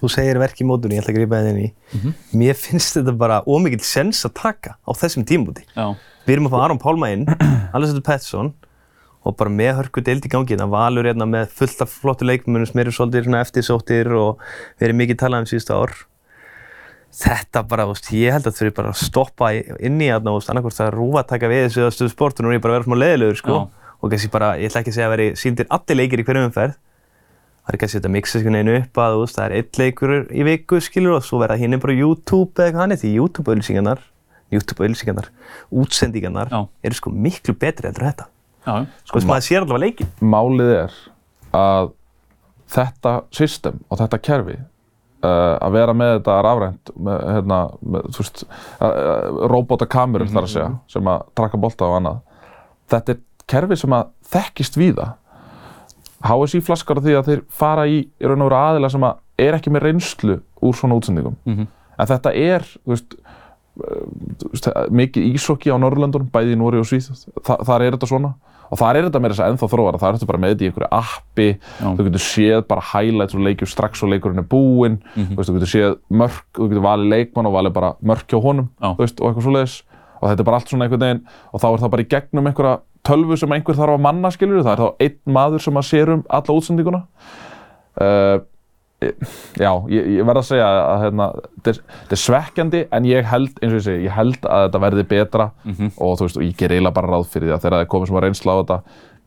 Þú segir verk í mótunni, ég ætla að grípa það inn í. Mhm. Mér finnst þetta bara ómikið sens að taka á þessum tímúti. Já, Við erum að fá Aron Pálma inn, Alessandur Pettersson og bara með hörku deild í gangi. Það valur hérna með fullt af flottu leikmennum sem eru svolítið eftirsóttir og verið mikið talað um síðustu ár. Þetta bara, þú veist, ég held að þau eru bara að stoppa inn í þarna, þú veist, annarkvort það rúfa að taka við þessu að stöðu sport og er ég bara að vera smá leiðilegur, sko. Já. Og kannski bara, ég ætla ekki að segja að veri síndir allir leikir í hverjum umferð. Það er kannski þetta að mixa einhvern veginn upp að, þú veist, það er einn leikur í viku, skilur, og svo verða hinn bara YouTube eða eitthvað hann, því YouTube-auðlýsingarnar, YouTube-auðlýsingarnar, útsendingarnar eru sko miklu betri heldur en þetta. Sko, þess að maður sér allavega leikin. Málið er að þetta system og þetta kerfi uh, að vera með þetta rafrænt með, hérna, með, þú veist uh, robotakamerur þar að segja sem að trakka bolta og annað. Þetta er kerfi sem að þekkist víða. HSI flaskar því að þeir fara í, í raun og veru aðila sem að er ekki með reynslu úr svona útsendingum. Mhm. en þetta er uh, þú veist, mikið ísokki á Norrlöndunum, bæði í Nóri og Svíð Þa, þar er þetta svona og þar er þetta meira þess að ennþá þróara, þar er þetta bara með þetta í einhverju appi, Já. þú getur séð bara highlights og leikjum strax og leikurinn er búinn þú, veist, þú getur séð mörk, þú getur valið leikmann og valið bara mörk hjá honum veist, og eitthvað svoleiðis. Og þetta er bara allt svona einhvern veginn og þá er það bara í gegnum einhverja tölvu sem einhver þarf að manna skilur það er þá einn maður sem að sér um alla útsendinguna. Uh, já, ég, ég verð að segja að hérna, þetta er, þetta er svekkjandi en ég held, eins og ég segi, ég held að þetta verði betra Mhm. og þú veist, og ég ger eiginlega bara ráð fyrir því að þegar það er komið sem að reynsla á þetta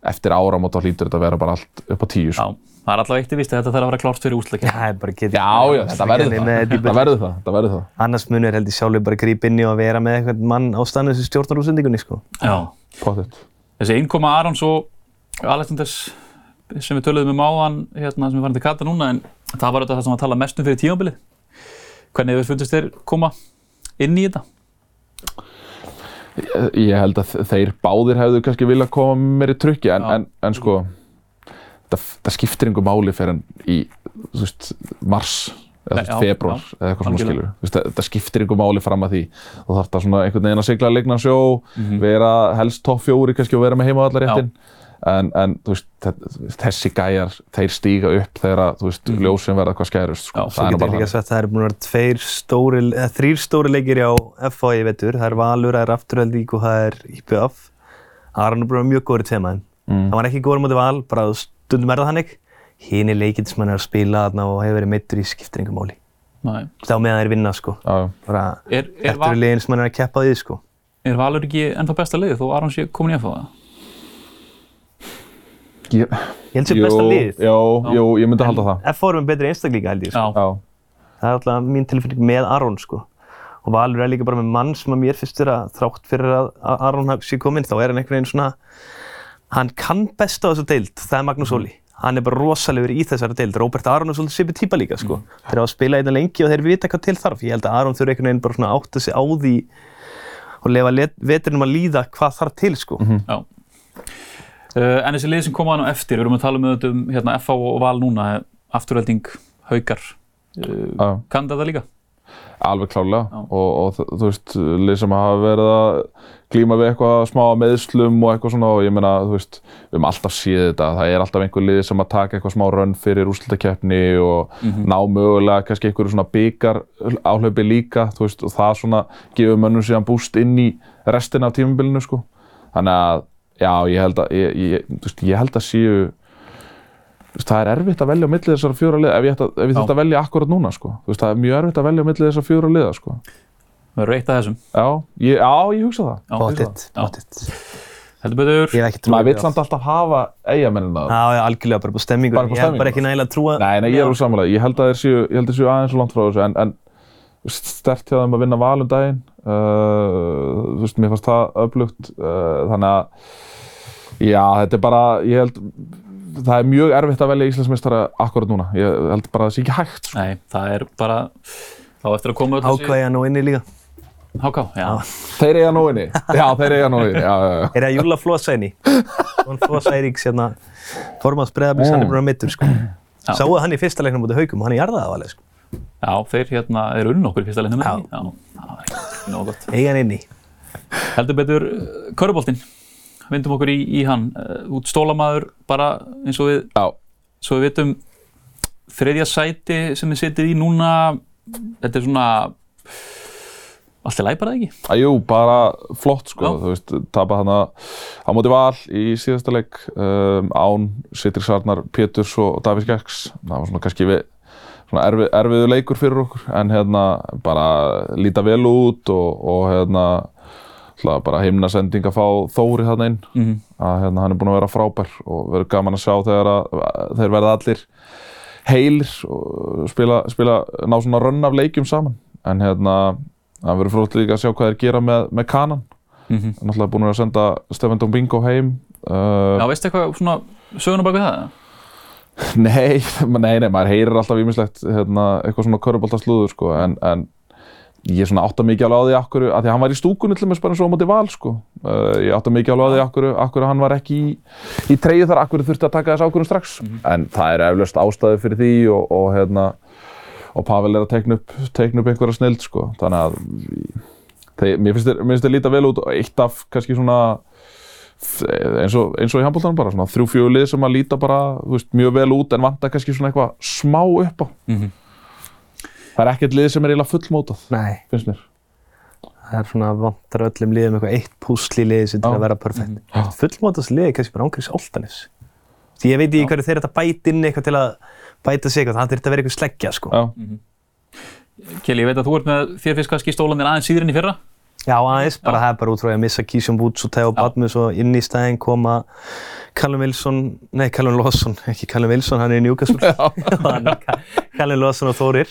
eftir áramót þá hlýtur þetta að vera bara allt upp á tíu já. sko. Það er alltaf eitt í vist að þetta þarf að vera klárt fyrir. Það er bara getið. já, já, þetta verður það þetta verður það, þetta verður það Annars munir held ég sjálfur bara grípa inn í og vera með eitthvað mann á stannu þessu stjórnarúsendingunni, sko. Já. Pottet. Þessi innkoma Arons og Alexanders sem við töluðum um áðan, hérna, sem við farum til Kata núna, en það var þetta það sem var að tala mest um fyrir tímabilið. Hvernig hefur fundist þér koma inn í þetta? Ég, ég held að þeir báðir hefðu kannski viljað koma mér í trukki en, en, en sko það, það skiptir einhver máli fyrir en í veist, mars eða februar eða eitthvað svona skilur það, það skiptir einhver máli fram að því og þarf það svona einhvern veginn að sigla leikna sjó Mhm. vera helst topp fjóri kannski og vera með heima allar Já. réttin en, en þú veist, þe- þessi gæjar þeir stíga upp þegar að, Mhm. ljósin verða hvað skærust sko. Já, Svo það er nú getur bara ég líka sagt að það eru búin að vera tveir stóri, eða þrýr stóri leikir á FA í vetur. Það er Valur, það er Afturhaldík og það er IPF. Aron er búin að vera mjög góður í temaðin. Mm. Það var ekki góður móti Val, bara stundum er það hannig. Hinn er leikinn sem hann er að spila þarna og hefur verið meittur í skiptir einhver máli. Nei. Það þeir vinna, sko. Bara, Er, er, þetta eru liðin sem hann er að keppa því, sko. er Valur ekki ennþá besta liðið þó Arons sé komin í að það? Ég, held sér besta liðið. já, jú, ég myndi halda það FA er með betri einstaklinga, held ég, sko. Já. já. Það er alltaf mín tilfinning með Aron sko. Og Valur er líka bara með mann sem að mér finnst vera þrátt fyrir að að Aron sé kominn, þá er hann einhvern veginn svona, hann kann best á þessu deild, það er Magnús Óli. Hann er bara rosalegur í þessari deild. Róbert Aron er svolítið svipið típa líka sko. Þeir hafa spilað einna lengi og þeir vita hvað til þarf. Ég held að Aron þurfi einhvern veginn bara svona að átta sig á því og lefa vetrinum að líða hvað þarf til sko. Já. Uh, en þessi lið sem koma hann á eftir, við erum að tala um, þetta um hérna, FH og Val núna, afturhelding, haukar, uh, Já. kann þetta líka? Alveg klárlega Já. og, og þú- veist, lið sem hafa verið að glíma við eitthvað smá meðslum og eitthvað svona og ég meina, þú veist, við höfum alltaf séð þetta, það er alltaf einhver lið sem að taka eitthvað smá rönn fyrir úrslutakeppni og ná mögulega kannski einhverju svona byggar áhlaupi líka, þú veist, og það svona gefur mönnum síðan búst inn í restina af tímabilinu, sko. Þannig að, já, ég held að, ég, ég, veist, ég held að séu veist, það er erfitt að velja á milli þessara fjóra liða ef ég ætti að, ef ég að velja akkurat núna sko. Veist, það er mjög erfitt að velja á milli þessara fjóra liða sko. Við erum reitt að þessum. já, ég, já, ég hugsa það Já. bóttið. Heldur betur. Ég hef ekki trúið maður vill samt alltaf hafa eigamennina Já, já, algjörlega bara búið stemmingu. Bara upp á Ég hef bara ekki nægilega trúa. Nei, nei, ég er úr samanlega. Ég held að þeir séu, ég held að þeir séu aðeins svo langt frá þessu, en, en stert hjá þeim að vinna val um daginn. Uh, þú veist, mér fannst það öflugt. Uh, þannig að, já, þetta er bara, ég held, það er mjög erfitt að velja Íslandsmeistara akkurat núna. Ég held bara að það sé ekki hægt, sko. Nei, það er bara, þá eftir að koma öll Ákvæði nú inni líka. Háká, já. Þeir eiga nóinni. Já, þeir eiga nóinni. Já, já, já. Er það Júla Flosa inni? Jón Flosa Eiríks, hérna, Formans Breðablís, hann er bara mittur, sko. Já. Sáu hann í fyrsta leiknum mútið haugum, hann er jarðaðavalið, sko. Já, þeir hérna eru unn okkur í fyrsta leiknum. Já. Já, það er ekki nóg gott. Eiga hann inni. Heldur betur, köruboltinn. Vindum okkur í, í hann. Uh, út stólamaður bara eins og við, Já, svo við vitum, þriðja sæti sem við setið í núna, þetta er svona, allt er læg bara ekki? að jú, bara flott, sko. Já. Þú veist, tapa hana á móti val í síðasta leik um, án Sitri Sarnar, Péturs og Davís Gerks. Það var svona kannski við, svona erfi, erfiðu leikur fyrir okkur en hérna bara líta vel út og, og hérna hlað bara himnasending að fá Þóri þarna inn Mm -hmm. að hérna, hann er búinn að vera frábær og verður gaman að sjá þegar þeir verða allir heilir og spila, spila ná svona rönn af leikjum saman en hérna það verður frótt líka að sjá hvað þeir gera með, með kanan Mm -hmm. náttúrulega búin að senda Stefan Domingo heim uh, Já, veistu eitthvað svona söguna bak við það? Nei, nei, nei, maður heyrir alltaf ímislegt hérna, eitthvað svona köruboltaslúður sko, en, en ég er svona átta mikið alveg á því akkur, að því að hann var í stúkunni til með bara eins og á móti val sko. uh, ég átta mikið alveg á því akkur, akkur hann var ekki í, í treyju þar, akkur þurfti að taka þess ákvörðum strax en það er eflaust ástæði fyrir því og, og hérna og Pavel er að teikna upp, teikna upp einhverja snild sko. þannig að þeir, mér finnst þeir líta vel út og eitt af kannski svona eins og, eins og í handbóltanum bara svona þrjú fjögur lið sem að líta bara þú veist, mjög vel út en vantar kannski svona eitthvað smá upp á Mhm. Það er ekkert lið sem er eiginlega fullmótað Nei, finnst mér það er svona vantar öllum liðum eitthvað eitt púsl í liði sem til að vera perfekt. Já. Fullmótast liði er kannski bara ángriðs áltanis. Því ég veit ekki hverju þeir eru að bæta inn eitthvað til að bæta sig eitthvað, það þurft að vera eitthvað sleggja sko. Já. Kelly, ég veit að þú ert með þér fyrst kannski stólanir aðeins síður enn í fyrra. Já, aðeins, bara það er bara út frá því að missa Kísjón Woods og Theo Badmus og inn í stæðin koma Callum Wilson, nei Callum Lawson, ekki Callum Wilson, hann er í Newcastle. Callum Lawson og Þórir.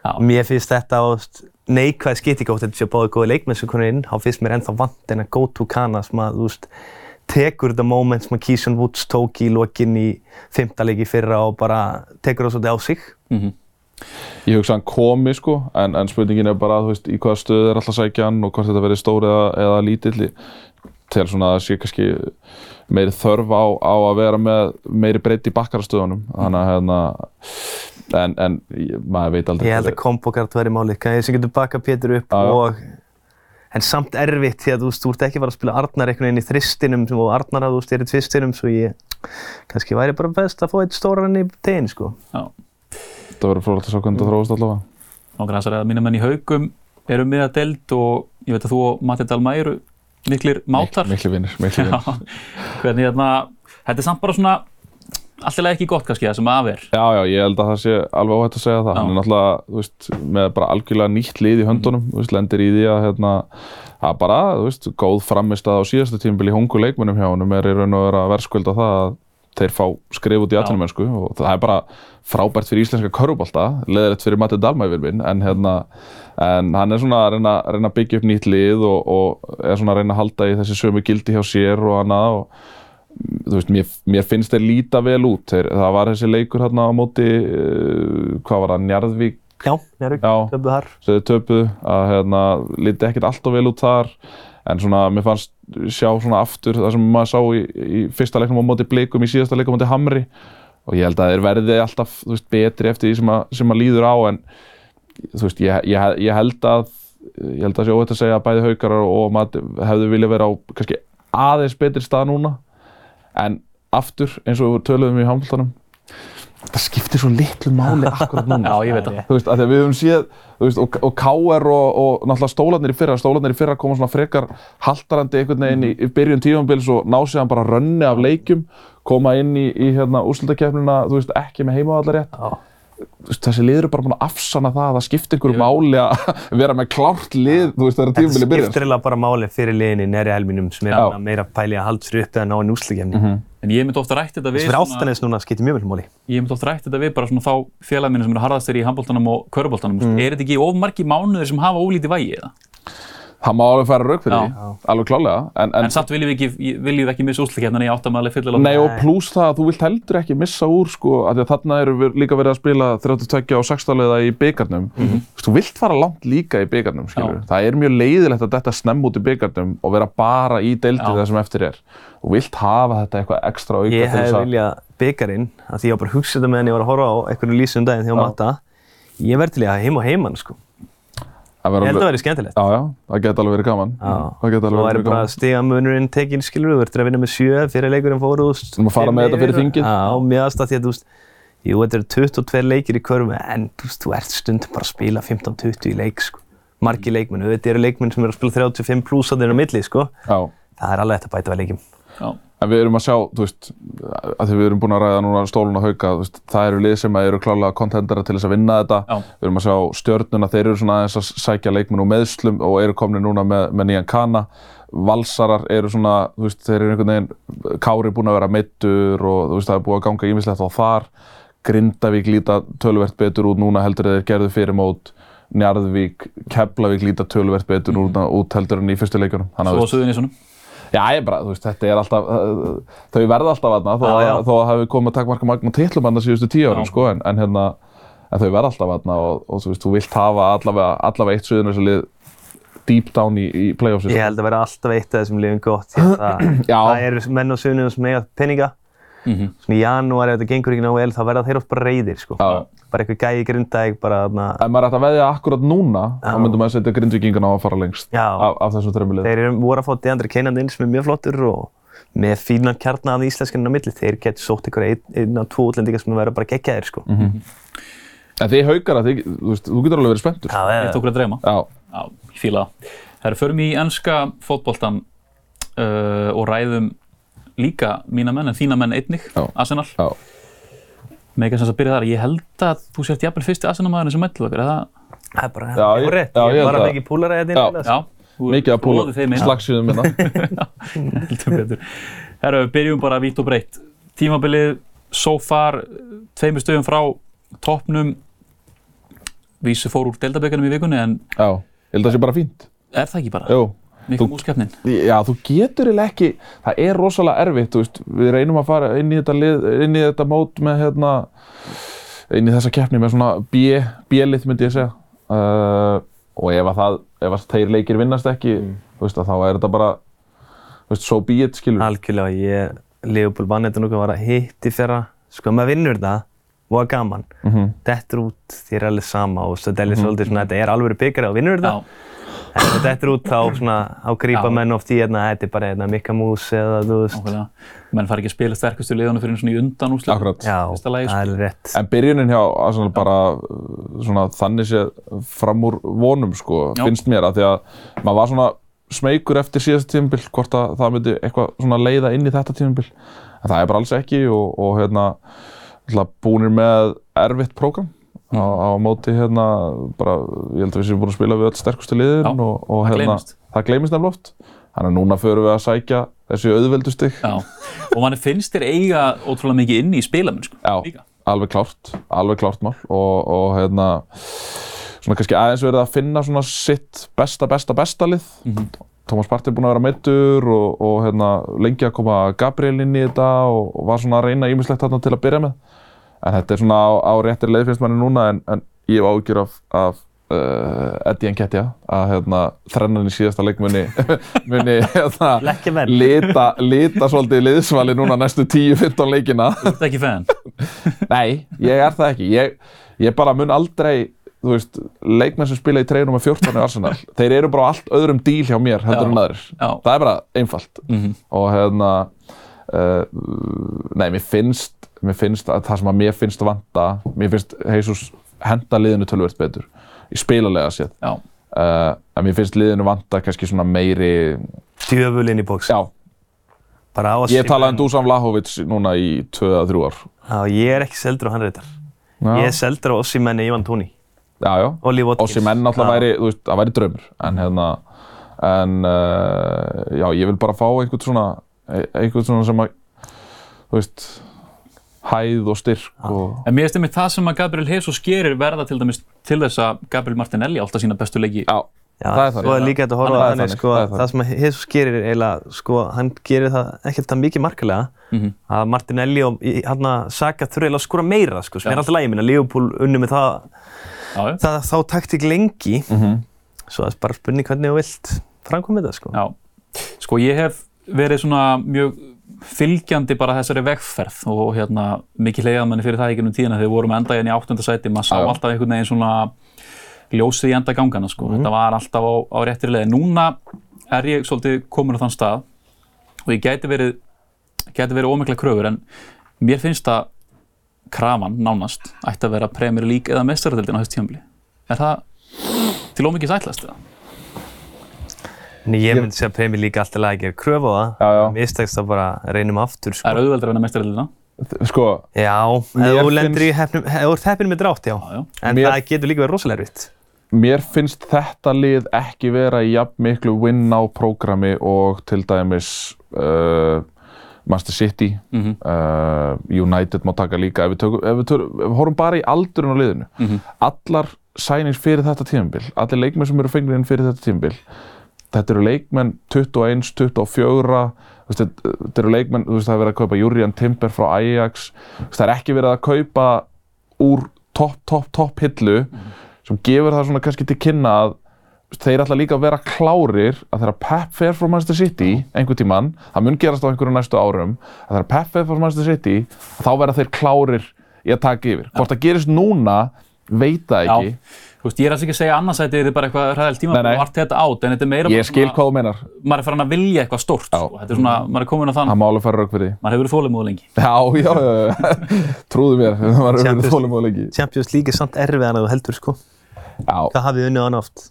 Já. Mér finnst þetta neikvæð skiptingótt, þetta sé báði góði leikmenn sem konur inn, þá finnst mér ennþá vant en að go to kana sem að, þú veist, tekur þetta moment sem að Kísjón Woods tók í lokin í fymta leiki fyrra og bara tekur það svolítið á sig. Mm ég hugsa hann komi sko en, en spurningin er bara þú veist í hvaða stöð er alltaf að sækja hann og hvort þetta verið stór eða, eða lítill til svona að það sé kannski meiri þörf á, á að vera með meiri breytt í bakkarastöðunum þannig að hérna en, en ég- maður veit aldrei Ég held að kombokart væri málið, kannski sem getur baka Pétur upp já. og en samt erfitt því að þú veist, þú ert ekki að fara að spila Arnar einhvern veginn í þristinum sem- og Arnar að þú er í tvistinum svo ég kannski væri bara best að fá eitt stóran í tegin sko. Já. þetta verður frólægt að sjá hvernig það þróast allavega hans er að mínu menn í haugum eru miða deild og ég veit að þú og Matti Dalma eru miklir mátar. miklu vinnir, miklu vinnir hvernig hérna, þetta er samt bara svona alltilega ekki gott kannski það sem af er. Já, já, ég held að það sé alveg óhætt að segja það. Já. Hann er náttúrulega, þú veist, með bara algjörlega nýtt lið í höndunum, þú veist, lendir í því að, hérna, að bara, þú veist, góð framistað á síðastu tímabili í hungu leikmönnum hjá honum er í raun og vera að verðskulda það að þeir fá skrif út í atvinnumennsku og það er bara frábært fyrir íslenska körubólta, leðilegt fyrir Matti Dalma yfir minn, en hérna, en hann er svona að reyna, reyna að byggja upp nýtt lið og, og er svona að reyna að halda í þessi sömu gildi hjá sér og annað og þú veist, mér, mér finnst þeir líta vel út þeir, það var þessi leikur hérna á móti uh, hvað var það, Njarðvík Já, Njárvík, Já. töfðu þar. töpuðu, að hérna líti ekkert alltaf vel út þar en svona, mér fannst sjá svona aftur það sem maður sá í, í fyrsta leiknum á móti blikum, í síðasta leikum á móti Hamri. Og ég held að þeir verði alltaf veist, betri eftir því sem að, sem að líður á en veist, ég, ég, ég held að ég held að sé óhætt að segja að bæði haukarar og maður hefðu viljað vera á kannski aðeins betri stað núna. En aftur eins og við töluðum í handbóltanum það skiptir svo litlu máli akkurat núna Já, ég veit það. þú veist, að því að við höfum séð þú veist, og, og KR og, og náttúrulega stólarnir í fyrra stólarnir í fyrra koma svona frekar haltarandi einhvern veginn í, í byrjun tífambils og ná sér hann bara rönni af leikjum koma inn í, í hérna, úrslutakefnina, þú veist, ekki með heimavallar rétt. Já. Þessi lið eru bara búin að afsanna það að það skiptir einhverju máli að vera með klárt lið, þú veist, þegar Þetta tímabili byrjar. skiptir eiginlega bara máli fyrir liðinni næri helminum sem er að meira pæli að halda sér upp eða ná einn úrslutakefni. Mm En ég myndi ofta rætt þetta við Fyrir Áltanes núna skiptir mjög vel máli. ég myndi ofta rætt þetta við bara svona þá félagminni sem eru harðastir í handbóltanum og köruboltanum. Mm. Er þetta ekki of margi mánuðir sem hafa ólítið vægi eða? Það má alveg færa rauk fyrir Já. því, alveg klálega. En, en, En samt viljum við ekki, viljum við ekki missa úrslutakefnina í áttamæli fyllilega. Nei og pluss það að þú vilt heldur ekki missa úr sko, af því að þarna eru við líka verið að spila 32 og 16 leiða í byggarnum. Mhm. Þú vilt fara langt líka í byggarnum, skilur. Það er mjög leiðilegt að detta snemm út í byggarnum og vera bara í deildið Já. það sem eftir er. Þú vilt hafa þetta eitthvað ekstra auka Ég til hef þess að... viljað byggarinn, af því ég var bara að hugsa þetta meðan ég held að alveg- það verði skemmtilegt. Já, já, það geti alveg verið gaman. Já. Það Svo alveg er verið bara gaman. stigamunurinn tekinn, skilur, þú verður að vinna með sjö fyrir leikurinn fór úr. Þú erum að fara með þetta fyrir þingið. Já, mjög aðstætt því að þú veist, jú, þetta eru 22 leikir í körfu, en þú veist, þú ert stundum bara að spila 15-20 í leik, sko. Margi leikmenn, þetta eru leikmenn sem eru að spila 35 pluss að þeirra milli, sko. Já. Það er alveg En við erum að sjá, þú veist, að því við erum búin að ræða núna stólun og hauka, þú veist, það eru lið sem eru klálega kontendera til þess að vinna þetta. Já. Við erum að sjá stjörnuna, þeir eru svona aðeins að sækja leikmenn úr meðslum og eru komni núna með, með nýjan kana. Valsarar eru svona, þú veist, þeir eru einhvern veginn, Kári búin að vera meittur og þú veist, það er búið að ganga ímislegt á þar. Grindavík líta töluvert betur út núna heldur þeir gerðu fyrir mót. Njarðvík, Keflavík líta töluvert betur Mhm. út, út heldur en í fyrstu leikunum. Þannig að, þú Svo á Suðunísunum. Já, ég bara, þú veist, þetta er alltaf, uh, þau verða alltaf aðna, þó, að- þó að hafi komið að takmarka magna titlum aðna síðustu tíu árum, sko, en, en hérna, en þau verða alltaf aðna og, og þú veist, þú vilt hafa allavega, allavega eitt suðunarsli deep down í, í playoffsi. Ég held að vera alltaf eitt af þessum liðum gott. Það, það eru menn á sunnum sem eiga peninga. Mhm. Svona í janúar, ef þetta gengur ekki ná vel, þá verða þeir oft bara reyðir, sko. Já. Bara eitthvað gæi grindæk, bara þarna. Ef maður ætti að veðja akkurat núna, Já. þá myndum maður setja grindvíkingana á að fara lengst af, af þessum þreymilið. Þeir eru voru að fá Deandre Keinand inn sem er mjög flottur og með fínan kjarna af íslenskunum á milli. Þeir getur sótt ykkur einn ein á tvo útlendingar sem verður bara geggjaðir, sko. En þið haukara, þið, þú veist, þú getur alveg verið spenntur. Já, Eitt eða. okkur að dreyma. Já. Já, ég fíla það. Það er förum í ennska fótboltan uh, og ræðum líka mína menn en þína menn einnig, Já. Arsenal. Já. Mega sem að byrja þar. Ég held að þú sért jafnvel fyrsti Arsenal maðurinn sem mættu okkur, er það? Það er bara, Já, það er rétt. já, ég var að það. mikið púlara þetta Já. inn. Já. Mikið að púla slagsíðum minna. Heldur betur. Herru, byrjum bara vitt og breytt. Tímabilið, so far, tveimur stöðum frá toppnum. Vísu fór úr deildabökkanum í vikunni, en Já, ég held að það sé bara fínt. er það ekki bara? Jú. Mikið múlskeppnin. Já, þú getur eiginlega ekki, það er rosalega erfitt, þú veist, við reynum að fara inn í þetta, lið, inn í þetta mót með hérna, inn í þessa keppni með svona B- B-lið myndi ég segja. Uh, og ef að það, ef að þeir leikir vinnast ekki, þú veist, að þá er þetta bara, þú veist, so be it, skilur. Algjörlega, ég, Leopold vann þetta nokkuð var að hitti fyrra. Sko, maður vinnur þetta, og gaman. Mm Dettur út, þér er alveg sama og svo þetta er svolítið svona, þetta er alveg byggari og vinnur þetta. Ef þetta er út þá svona, á grípa menn oft í hérna, þetta er bara hérna Mikka Mús eða þú veist. nákvæmlega. Menn fari ekki að spila sterkustu liðunum fyrir svona í undan úrslit. Akkurat. Já, Fyrsta lagi, sko. það er rétt. En byrjunin hjá Arsenal bara svona þannig sé fram úr vonum sko, Já. finnst mér að því að maður var svona smeykur eftir síðast tímabil hvort að það myndi eitthvað svona leiða inn í þetta tímabil en það er bara alls ekki og, og hérna búnir með erfitt prógram á, á móti hérna bara, ég held að við séum búin að spila við öll sterkustu liðin Já, og, og það hérna, gleymist. það gleymist nefnilega oft. Þannig að núna förum við að sækja þessi auðveldu stig. Já, og manni finnst þér eiga ótrúlega mikið inni í spilamennsku Já, líka. alveg klárt, alveg klárt mál. Og, og hérna svona kannski aðeins verið að finna svona sitt besta, besta, besta lið. Tómas Partey er búinn að vera meittur og, og hérna, lengi að koma Gabriel inn í þetta og, og var svona að reyna ímislegt þarna til að byrja með en þetta er svona á, á réttir leið finnst manni núna en, en ég hef ágjur af, af uh, Eddie Nketiah að hérna, þrennan í síðasta leik muni, muni hérna, lita, lita svolítið liðsvali núna næstu 10-15 leikina Þú ert ekki fan? Nei, ég er það ekki. Ég, ég bara mun aldrei, þú veist, leikmenn sem spila í treinum með 14 í Arsenal, þeir eru bara á allt öðrum díl hjá mér heldur en aðrir. Það er bara einfalt. Mhm. Og hérna, uh, nei, mér finnst, mér finnst að það sem að mér finnst vanta, mér finnst Jesus henda liðinu tölvöld betur, í spilalega séð. Já, Uh, en mér finnst liðinu vanta kannski svona meiri, Djöfulinn í bóks. já, bara á að Ég talaði um en- Dusan Vlahovic núna í 2-3 ár. Já, ég er ekki seldur á hann reyndar. Já, Ég er seldur á Ossimenni Ivan Tóni já. já. og Lee Watkins. Ossi menn náttúrulega væri, þú veist, það væri draumur. En hérna, en uh, já, ég vil bara fá einhvern svona, e- einhvern svona sem að, þú veist, hæð og styrk og... En mér finnst einmitt það sem að Gabriel Jesus gerir verða til dæmis til þess að Gabriel Martinelli alltaf sína bestu leiki. Já, Já, það er þannig. Svo er líka hægt að horfa Það á þannig, þannig, sko, það þannig. það sem að Jesus gerir er eiginlega, sko, hann gerir það ekkert það mikið markilega Mhm. að Martinelli og hann að Saka þurfa eiginlega að skora meira, sko, sem Já. er alltaf lægi minna. Liverpool unni með það, Já, það þá taktik lengi, Mhm. svo það er bara spurning hvernig þú vilt framkoma þetta, sko. Já, sko ég hef verið svona mjög fylgjandi bara þessari vegferð og hérna mikið leiðað manni fyrir það í gennum tíðina þegar við vorum enda hérna í áttunda sæti, maður sá Já. alltaf einhvern veginn svona ljósið í enda gangana sko, þetta var alltaf á, á réttri leið. Núna er ég svolítið komin á þann stað og ég gæti verið, gæti verið ómikla kröfur en mér finnst að krafan nánast ætti að vera Premier League eða mestaradildin á þessu tímabili. Er það til ómikið sætlast eða? En ég myndi segja að Premier League alltaf að gera kröfu á það. Já, já. Mistekst þá bara reynum aftur, sko. Er auðveldur að vinna mestaradildina? Sko, Já, ef Mér þú lendir í hefnum, ef þú ert heppin með drátt, já. Já, já. En Mér- það getur líka verið rosalega erfitt. mér finnst þetta lið ekki vera í jafn miklu win-now-prógrami og til dæmis uh, Manchester City, Mhm. uh, United má taka líka, ef við, tökum, ef við, tökum, ef við horfum bara í aldurinn á liðinu, Mhm. allar sænings fyrir þetta tímabil, allir leikmenn sem eru fengnir inn fyrir þetta tímabil, þetta eru leikmenn 21, 24, þú veist, þetta eru leikmenn, þú veist, það er verið að kaupa Jurian Timber frá Ajax, það er ekki verið að kaupa úr topp, topp, topp hillu sem gefur það svona kannski til kynna að þeir ætla líka að vera klárir að þegar Pep fer frá Manchester City einhvern tímann, það mun gerast á einhverju næstu árum að þegar Pep fer frá Manchester City þá verða þeir klárir í að taka yfir. Hvort það gerist núna, veit það ekki. Þú veist, ég er alls ekki að segja annarsæti er bara eitthvað ræðilt tíma Nei, nei. og allt þetta át, en þetta er meira ég skil svona- hvað þú meinar, maður er farin að vilja eitthvað stórt, Já. sko. þetta er svona, maður er komin á þann, það má alveg fara rauk fyrir því maður hefur verið þólimóð lengi. já, já, já, já. trúðu mér það var Champions- verið þólum og lengi Champions League er samt erfiðan að þú heldur, sko. já, Hvað hafið unnið hann oft?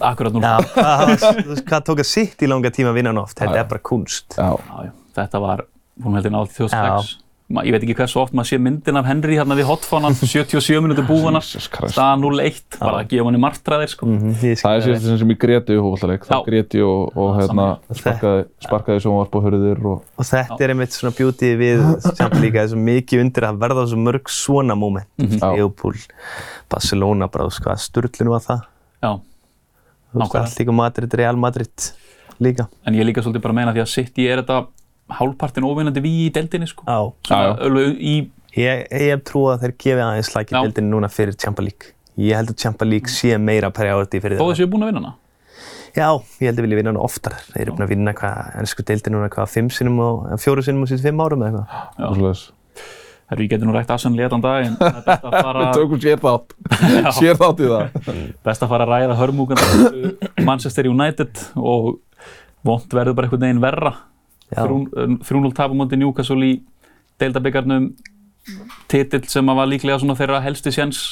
Akkurat núna. Já, hvað, hafa- þú veist, hvað tók að sitt í langa tíma að vinna hann oft? Þetta er bara kunst. já, Já, já. Þetta var, hún heldur nátt í 2006. Ma, ég veit ekki hversu oft maður sé myndin af Henry hérna við hotfánan, 77 minútur búana, Jesus Christ. staðan 0-1, bara að gefa henni martraðir, sko. Mm -hmm, það er síðast sem ég greti í hófaldaleik þá Já. greti og, og hérna, sparkaði, sparkaði sjónvarp og hörður og Og þetta er einmitt svona beauty við það er svo mikið undir að verða svo mörg svona moment. Já. Leopold, Barcelona, bara, veist hvað, sturlun var það. Já, Þú veist, allt líka Madrid, Real Madrid líka. en ég líka svolítið bara að meina því að City er þetta hálfpartin óvinnandi við í deildinni, sko. Ég, ég hef trú að þeir gefi aðeins slækja Já. deildinni núna fyrir Champions League. Ég held að Champions League sé meira priority fyrir þó það. þessu er búin að vinna hana. Já, ég held að vilja vinna hana oftar. Þeir eru búin að vinna hvað, ennsku deildin núna hvað, fimm sinnum og, fjóru sinnum og síðan fimm árum eða eitthvað. Svoleiðis. Herru, ég geti nú rætt Arsenal í etan dag, en það er best að fara, Við tökum sér þátt sér þátt í það best að fara að ræða hörmúkan Manchester United og vond verður bara einhvern veginn verra. Já. 3-0 tapum móti Newcastle í deildabyggarnum, titill sem var líklega svona þeirra helsti séns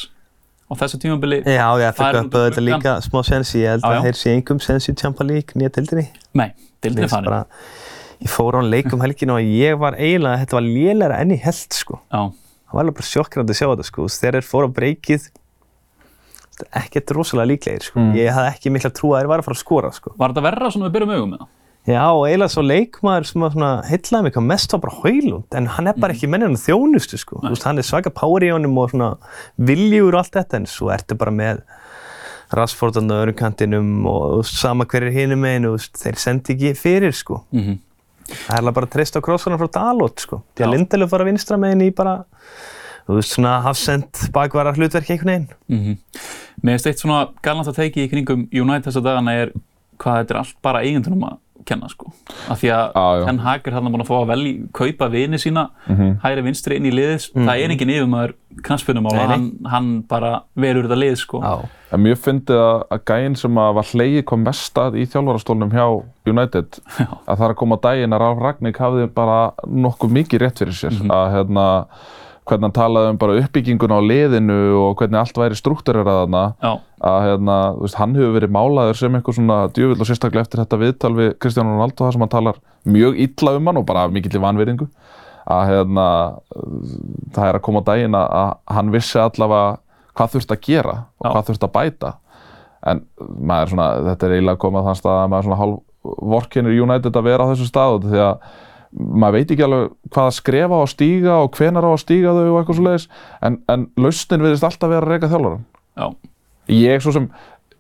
á þessu tímabili. Já, ég fikk upp auðvitað líka smá sens. Ég held að þeir sé engum sens í Champions League nýja deildinni. Nei, deildin Mér er farin. bara, ég fór á leik um helginu og ég var eiginlega, þetta var lélæra enn í held sko. Já, Það var alveg bara sjokkrandi að sjá þetta sko. Þegar þeir fóru á breykið, ekkert rosalega líklegir sko. Mm. Ég hafði ekki mikla trú að þeir var að fara að skora sko. var þetta verra svona við byrjum augum með það? Já, og eiginlega svo leikmaður sem að heitlaði mig mest var bara Haulund, en hann er bara ekki menninn á þjónustu sko. Þú veist, hann er svaka power í honum og svona viljur og allt þetta, en svo ertu bara með Rashford á öðrum kantinum og sama hver er hinum veist, þeir sendi ekki fyrir sko. Mm Það er bara að treysta á krossana frá Dalot sko. Því að. Lindelöf var að vinstra meginn í bara, þú veist, svona hafsend bakvara hlutverk einhvern veginn. -hmm. Mér finnst eitt svona galnast að teiki í kringum United þessa dagana er hvað þetta er allt bara eigendunum að kenna sko. Af því að Já, já. Ten Hag er þarna búin að fá að velja, kaupa vini sína Mhm. hægri vinstri inn í liðis. Það er engin yfirmaður knastbunumál Nei, og nei. hann, hann bara verur þetta lið sko. Já. En mjög fyndið að, að gæinn sem að var hleyið kom mest að í þjálfarastólnum hjá United að það er að koma á daginn að Ralf Ragník hafði bara nokkuð mikið rétt fyrir sér að hérna hvernig hann talaði um bara uppbyggingun á liðinu og hvernig allt væri struktúrerað þarna. Já, að hérna, þú veist, hann hefur verið málaður sem einhver svona djöfull og sérstaklega eftir þetta viðtal við Kristján Ronaldo þar sem hann talar mjög illa um hann og bara mikill í vanveringu að hérna, það er að koma á daginn að, hann vissi allavega hvað þurft að gera og Já. hvað þurft að bæta. En maður svona, þetta er eiginlega komið að þann stað að maður svona hálf vorkinir United að vera á þessu stað út af því að maður veit ekki alveg hvað að skrefa á að stíga og hvenar á að stíga þau og eitthvað svo leiðis en, en lausnin viðist alltaf vera að reyka þjálfaran já, ég svo sem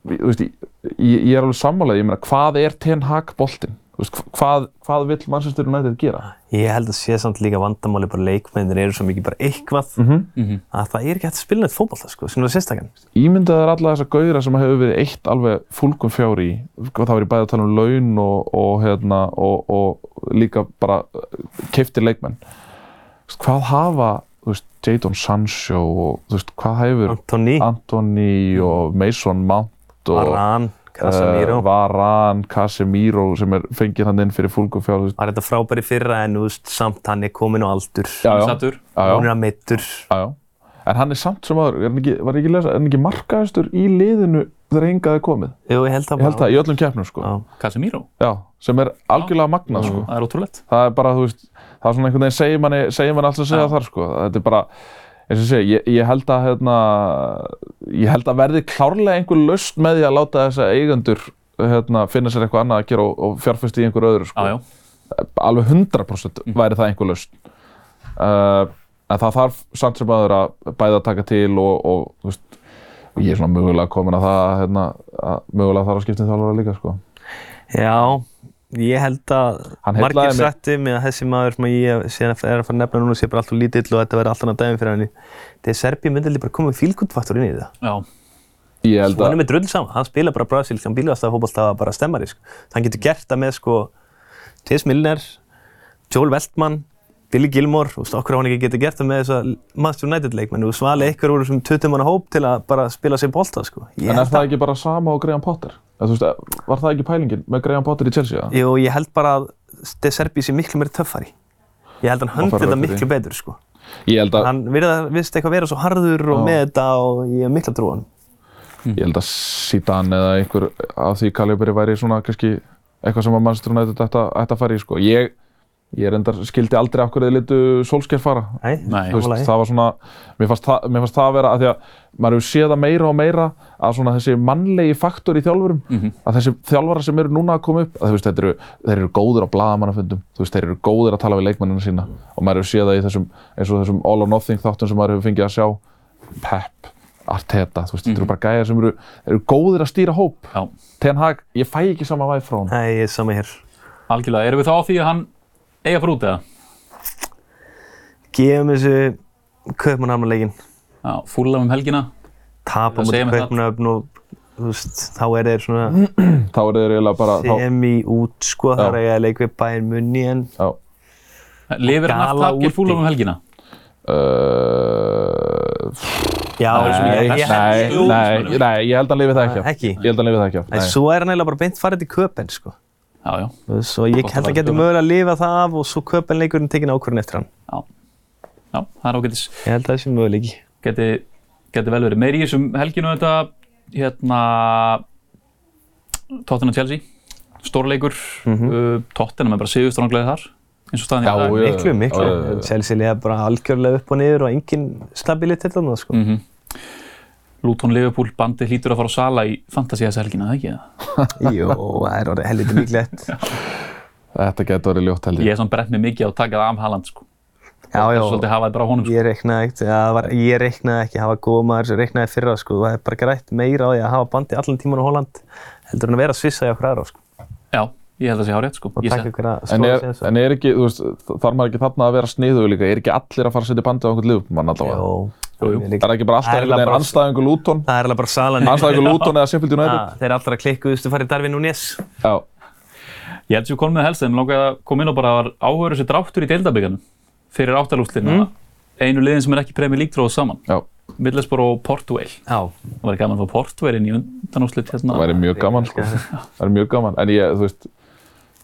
þú veist, ég, ég er alveg sammálaði, ég meina hvað er Ten Hag boltinn veist, hvað, hvað vill Manchester United gera? Ég held að sé samt líka vandamáli bara leikmennir eru svo mikið bara eitthvað. Mhm. að það er ekki hægt að spila neitt fótbolta sko, sem er sérstakann. ímyndaður alla þessa gauðra sem hefur verið eitt alveg fúlgum fjári í það verið bæði að tala um laun og, og, hérna, og, og líka bara keiftir leikmenn. Þú veist, hvað hafa Jadon Sancho og hvað hefur Antoni, Anthony og Mason Mount og Aran, Casemiro. uh, Varane, Casemiro sem er fengið hann inn fyrir fúlgum fjári var þetta frábæri fyrra en veist, samt hann er komin á aldur. já, já, sattur. já, já. Hún er að meittur. Já, já. En hann er samt sem aður, er hann ekki, var ekki, lesa, er hann ekki markaðistur í liðinu þegar hingaði komið? Jú, ég held það Ég held það, í öllum keppnum, sko. Já. Casemiro. Já, sem er algjörlega magnað, sko. Það er ótrúlegt. Það er bara, þú veist, það er svona einhvern veginn segir manni, segir manni allt sem segja Já. þar, sko. Þetta er bara, eins og ég segi, ég, ég held að, hérna, ég held að verði klárlega einhver lausn með því að láta þessa eigendur, hérna, finna sér eitthvað annað að gera og, og fjárfesti í einhver öðru, sko Já, já. alveg 100% væri það einhver lausn uh, en það þarf samt sem aður að bæða að taka til og, og þú veist, ég er svona mögulega komin að það hérna, að mögulega þarf að skipta um þjálfara líka sko. Já, ég held að Hann margir sætti með að þessi maður sem ég að er að fara að nefna núna sé bara alltaf lítill og þetta verði alltaf annað daginn fyrir henni. Þegar Serbíu myndi líka bara koma með fílgundfaktor inn í það. Já, ég held Svo hann að er með drull saman, hann spila bara Brasil, hann bílast að fótbolta bara stemmari. Sko. Hann getur gert það með sko Tis Milner, Joel Veltman, Billy Gilmore, þú veist, okkur á hann ekki getur gert það með þessa Manchester United leikmenn og svali ykkur úr þessum 20 manna hóp til að bara spila sér bolta, sko. Ég en er það ekki bara sama á Graham Potter Eða, veist, var það ekki pælingin með Graham Potter í Chelsea eða? Jú, ég held bara að De Serbi sé miklu meiri töffari. Ég held að hann höndli þetta miklu betur, sko. ég held að, Hann virðist eitthvað vera svo harður og Já. með þetta og ég hef mikla trú á hann. ég held að Zidane eða einhver af því kalibri væri svona kannski eitthvað sem að Manchester United að, ætti að fara í sko. ég, ég reyndar skildi aldrei af hverju þið litu Solskjær fara Nei, veist, það var svona, mér fannst það, mér fannst það að vera að því að maður hefur séð það meira og meira að svona þessi mannlegi faktor í þjálfurum að þessi þjálfarar sem eru núna að koma upp að þú veist, þeir eru, þeir eru góðir á blaðamannafundum þú veist, þeir eru góðir að tala við leikmennina sína og maður hefur séð það í þessum, eins og þessum all or nothing þáttum sem maður hefur fengið að sjá Pep, Arteta, þú veist, þetta eru bara gæjar sem eru, eru góðir að stýra hóp já. Ten Hag, ég fæ ekki sama væð frá hann Nei, ég er sama hér. Algjörlega. Erum við þá á því að hann eiga að fara út eða? Gefum þessu kaupmannhamnarleikin. Já, fúllega um helgina. Tapa Það mútið það. kaupmannöfn og þú veist, þá er þeir svona þá eru þeir eiginlega bara þá, semi út, sko, þar er ég að leik við bæinn munni en já, Lifir hann aftur úti. fúllega um helgina? uh, Já, Það er nei, nei, ég- nei, nei, ég held að hann lifi það ekki. Ekki? Ég held að hann lifi það ekki svo er hann eiginlega bara beint farið til köpen, sko. Já, já. Svo ég held að geta mögulega að lifa það af og svo köpenleikurinn tekin ákvörðin eftir hann. Já, já það er ágætis. Ég held að það sé möguleiki. Geti, geti vel verið. Meir í þessum helginu þetta, hérna, Tottenham Chelsea, stórleikur, mm Mhm. uh, Tottenham er bara sigurstranglega þar, eins og staðan í dag. já. Miklu, miklu. Chelsea liða bara algjörlega upp og niður og engin stabilitet þarna, sko. Mm Luton Liverpool bandi hlýtur að fara á sala í Fantasí þessa helgina, það ekki það? Jú, það er orðið helviti líklegt. Þetta getur verið ljótt held Ég ég. er svona brett mig mikið á að taka það af Haaland, sko. Já, já. Það honum, sko. Ég reiknaði það ég reiknaði ekki að hafa góð maður sem reiknaði fyrra sko, þú hefði bara grætt meira á því að hafa bandi allan tíman á Holland heldur en að vera að svissa í okkur aðra sko, Já, ég held að það sé hárið, sko. Ég að En er, en er ekki, þú veist, þarf maður ekki þarna að vera sniðugur líka? Er ekki allir að fara að setja bandið á einhvern liðumann allavega? Jú, jú. Líka- Það er ekki bara alltaf er einhvern veginn anstæðingur Luton, Það er alveg bara salan anstæðingur Luton eða Sheffield United? Ah, Þeir allra klikkuðustu farið Darvin Núñez Já, Ég held sem við komum með helst, en langaði að koma inn á bara að var áhugur þessi dráttur í deildabíkarnum fyrir áttalústlina. Einu liðin sem er ekki premjör líktróð saman. já, Middlesbrough og Portugal. Já, Það var gaman að fá Portugal inn í undanúslit hérna. það væri mjög gaman, sko. Það væri mjög gaman, en ég, þú veist,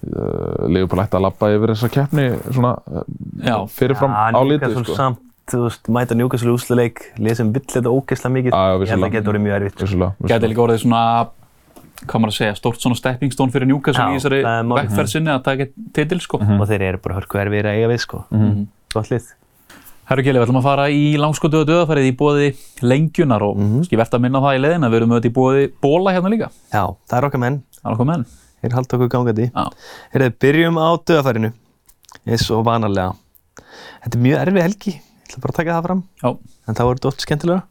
uh, Leopold ætti að labba yfir þessa keppni svona uh, Já. fyrirfram hann á líka litið, svo sko. samt þú veist, mæta Newcastle úsluleik, liðsum vill þetta ógeðslega mikið. Já, Ég held að það getur orðið mjög erfitt. sko. Gæti líka orðið svona, hvað maður að segja, stórt svona stepping stone fyrir Newcastle Já, í þessari er vekkferð sinni að taka titil, sko. Og þeir eru bara hörku erfið að eiga við, sko. Mhm. Gott lið. Herru Kjeli, við ætlum að fara í langskotu og döðafærið í bóði lengjunar og mm -hmm. verðt að minna það í leiðin að við erum auðvitað í bóði bóla hérna líka. Já, það er okkar menn. Það er okkur menn. Þeir halda okkur gangandi. Já. Heyrðu, byrjum á döðafærinu. Eins og vanalega. Þetta er mjög erfið helgi. Ég ætla bara að taka það fram. Já, En það voru þetta oft skemmtilega.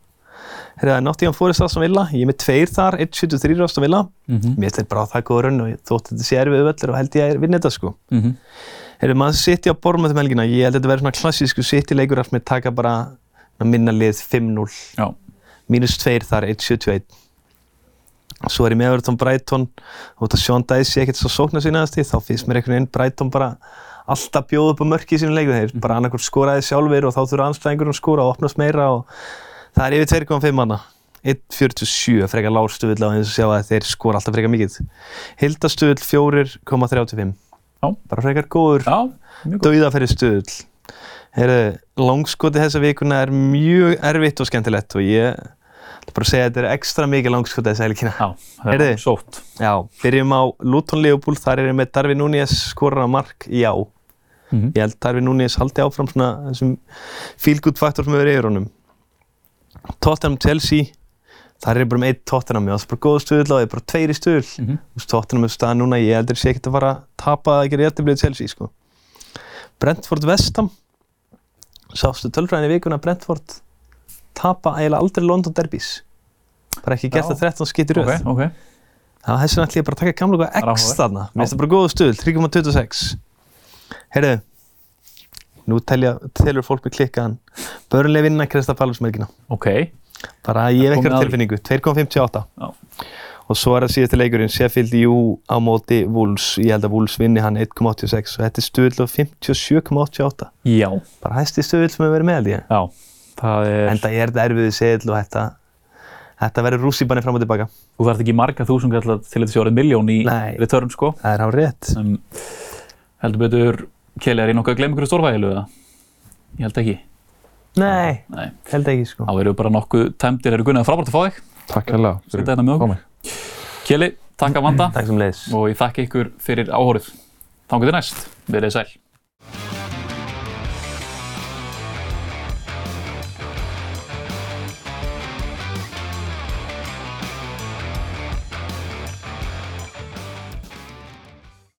Er Nottingham Forest Aston Villa. Ég er með tveir þar, 1.73 Aston Villa. mhm, Mér finnst þetta bara það góða raun og þótt þetta sé erfið völlur og held ég að vinna þetta sko. mhm, Heyrðu, maður sitt í á bormað um helgina. Ég held að þetta verður svona klassísku sitt í leikur að með taka bara minna lið 5-0. já, Mínus 2 þar, 1.71. Svo er ég með Everton Brighton og þetta Sean Dice ekkert svo sóknar sínaðast þá finnst mér einhvern veginn Brighton bara alltaf bjóð upp á mörki í sínum leiku þeir bara annarkur skoraði sjálfur og þá þurfa anstæðingur að skora og opnast meira og það er yfir 2,5 manna. 1.47 frekar lágstuðl á eins og sjá að þeir skora alltaf frekar mikið. Hildastuðl 4,35 Já. bara frekar góður já, mjög góð. dauða fyrir stuðl Heyrðu, langskoti þessa vikuna er mjög erfitt og skemmtilegt og ég bara segja að þetta er ekstra mikið langskoti þessa helgina. Já, það er sótt. Já, byrjum á Luton Liverpool, þar er ég með Darvin Núñez skorar á mark, já. Mhm. Ég held Darvin Núñez haldi áfram svona þessum feel-good faktor sem hefur yfir honum. Tottenham Chelsea, þar er bara með eitt Tottenham, já, það er bara góð stuðl og það er bara tveir í stuðl. Mhm. Þú veist, Tottenham er stað núna, ég heldur sé ekkert að fara að tapa að gera jættiblið Chelsea, sko. Brentford Vestham, sástu tölfræðin í vikuna Brentford tapa eiginlega aldrei London derbys. Bara ekki gert það 13 skipti röð. Ok, ok. Já, þess vegna ætlum ég bara að taka gamla Það eitthvað X þarna. Mér finnst það bara góða stuð, 3,26. Heyrðu, nú telja, telur fólk með klikkaðan. Börnlega vinna Krista Pálfsmerkina. Ok, Bara ég hef því. tilfinningu, 2,58. Já. Og svo er það síðasti leikurinn, Sheffield U á móti Wolves. Ég held að Wolves vinni hann 1,86 og þetta er stuðl á 57,88. já, Bara hæsti stuðl sem hefur verið með held ég. já. Það er, Enda er þetta erfiðið seðl og þetta, þetta verður rússibanni fram og tilbaka. þú þarf ekki marga þúsund kallar til að þetta sé orðið miljón í Nei. return, sko. Það er á rétt. En heldur betur, Kjeli, er ég nokkuð að glemja ykkur stórvægilu eða? Ég held ekki. Nei, Nei. held ekki sko. Þá erum við bara nokkuð tæmdir, eru gunnið frábært að fá þig. Takk hérna með okkur. komið. Kjeli, takk að vanda Takk sem leiðis. og ég þakka ykkur fyrir áhórið. Þá getur næst. Verið sæl.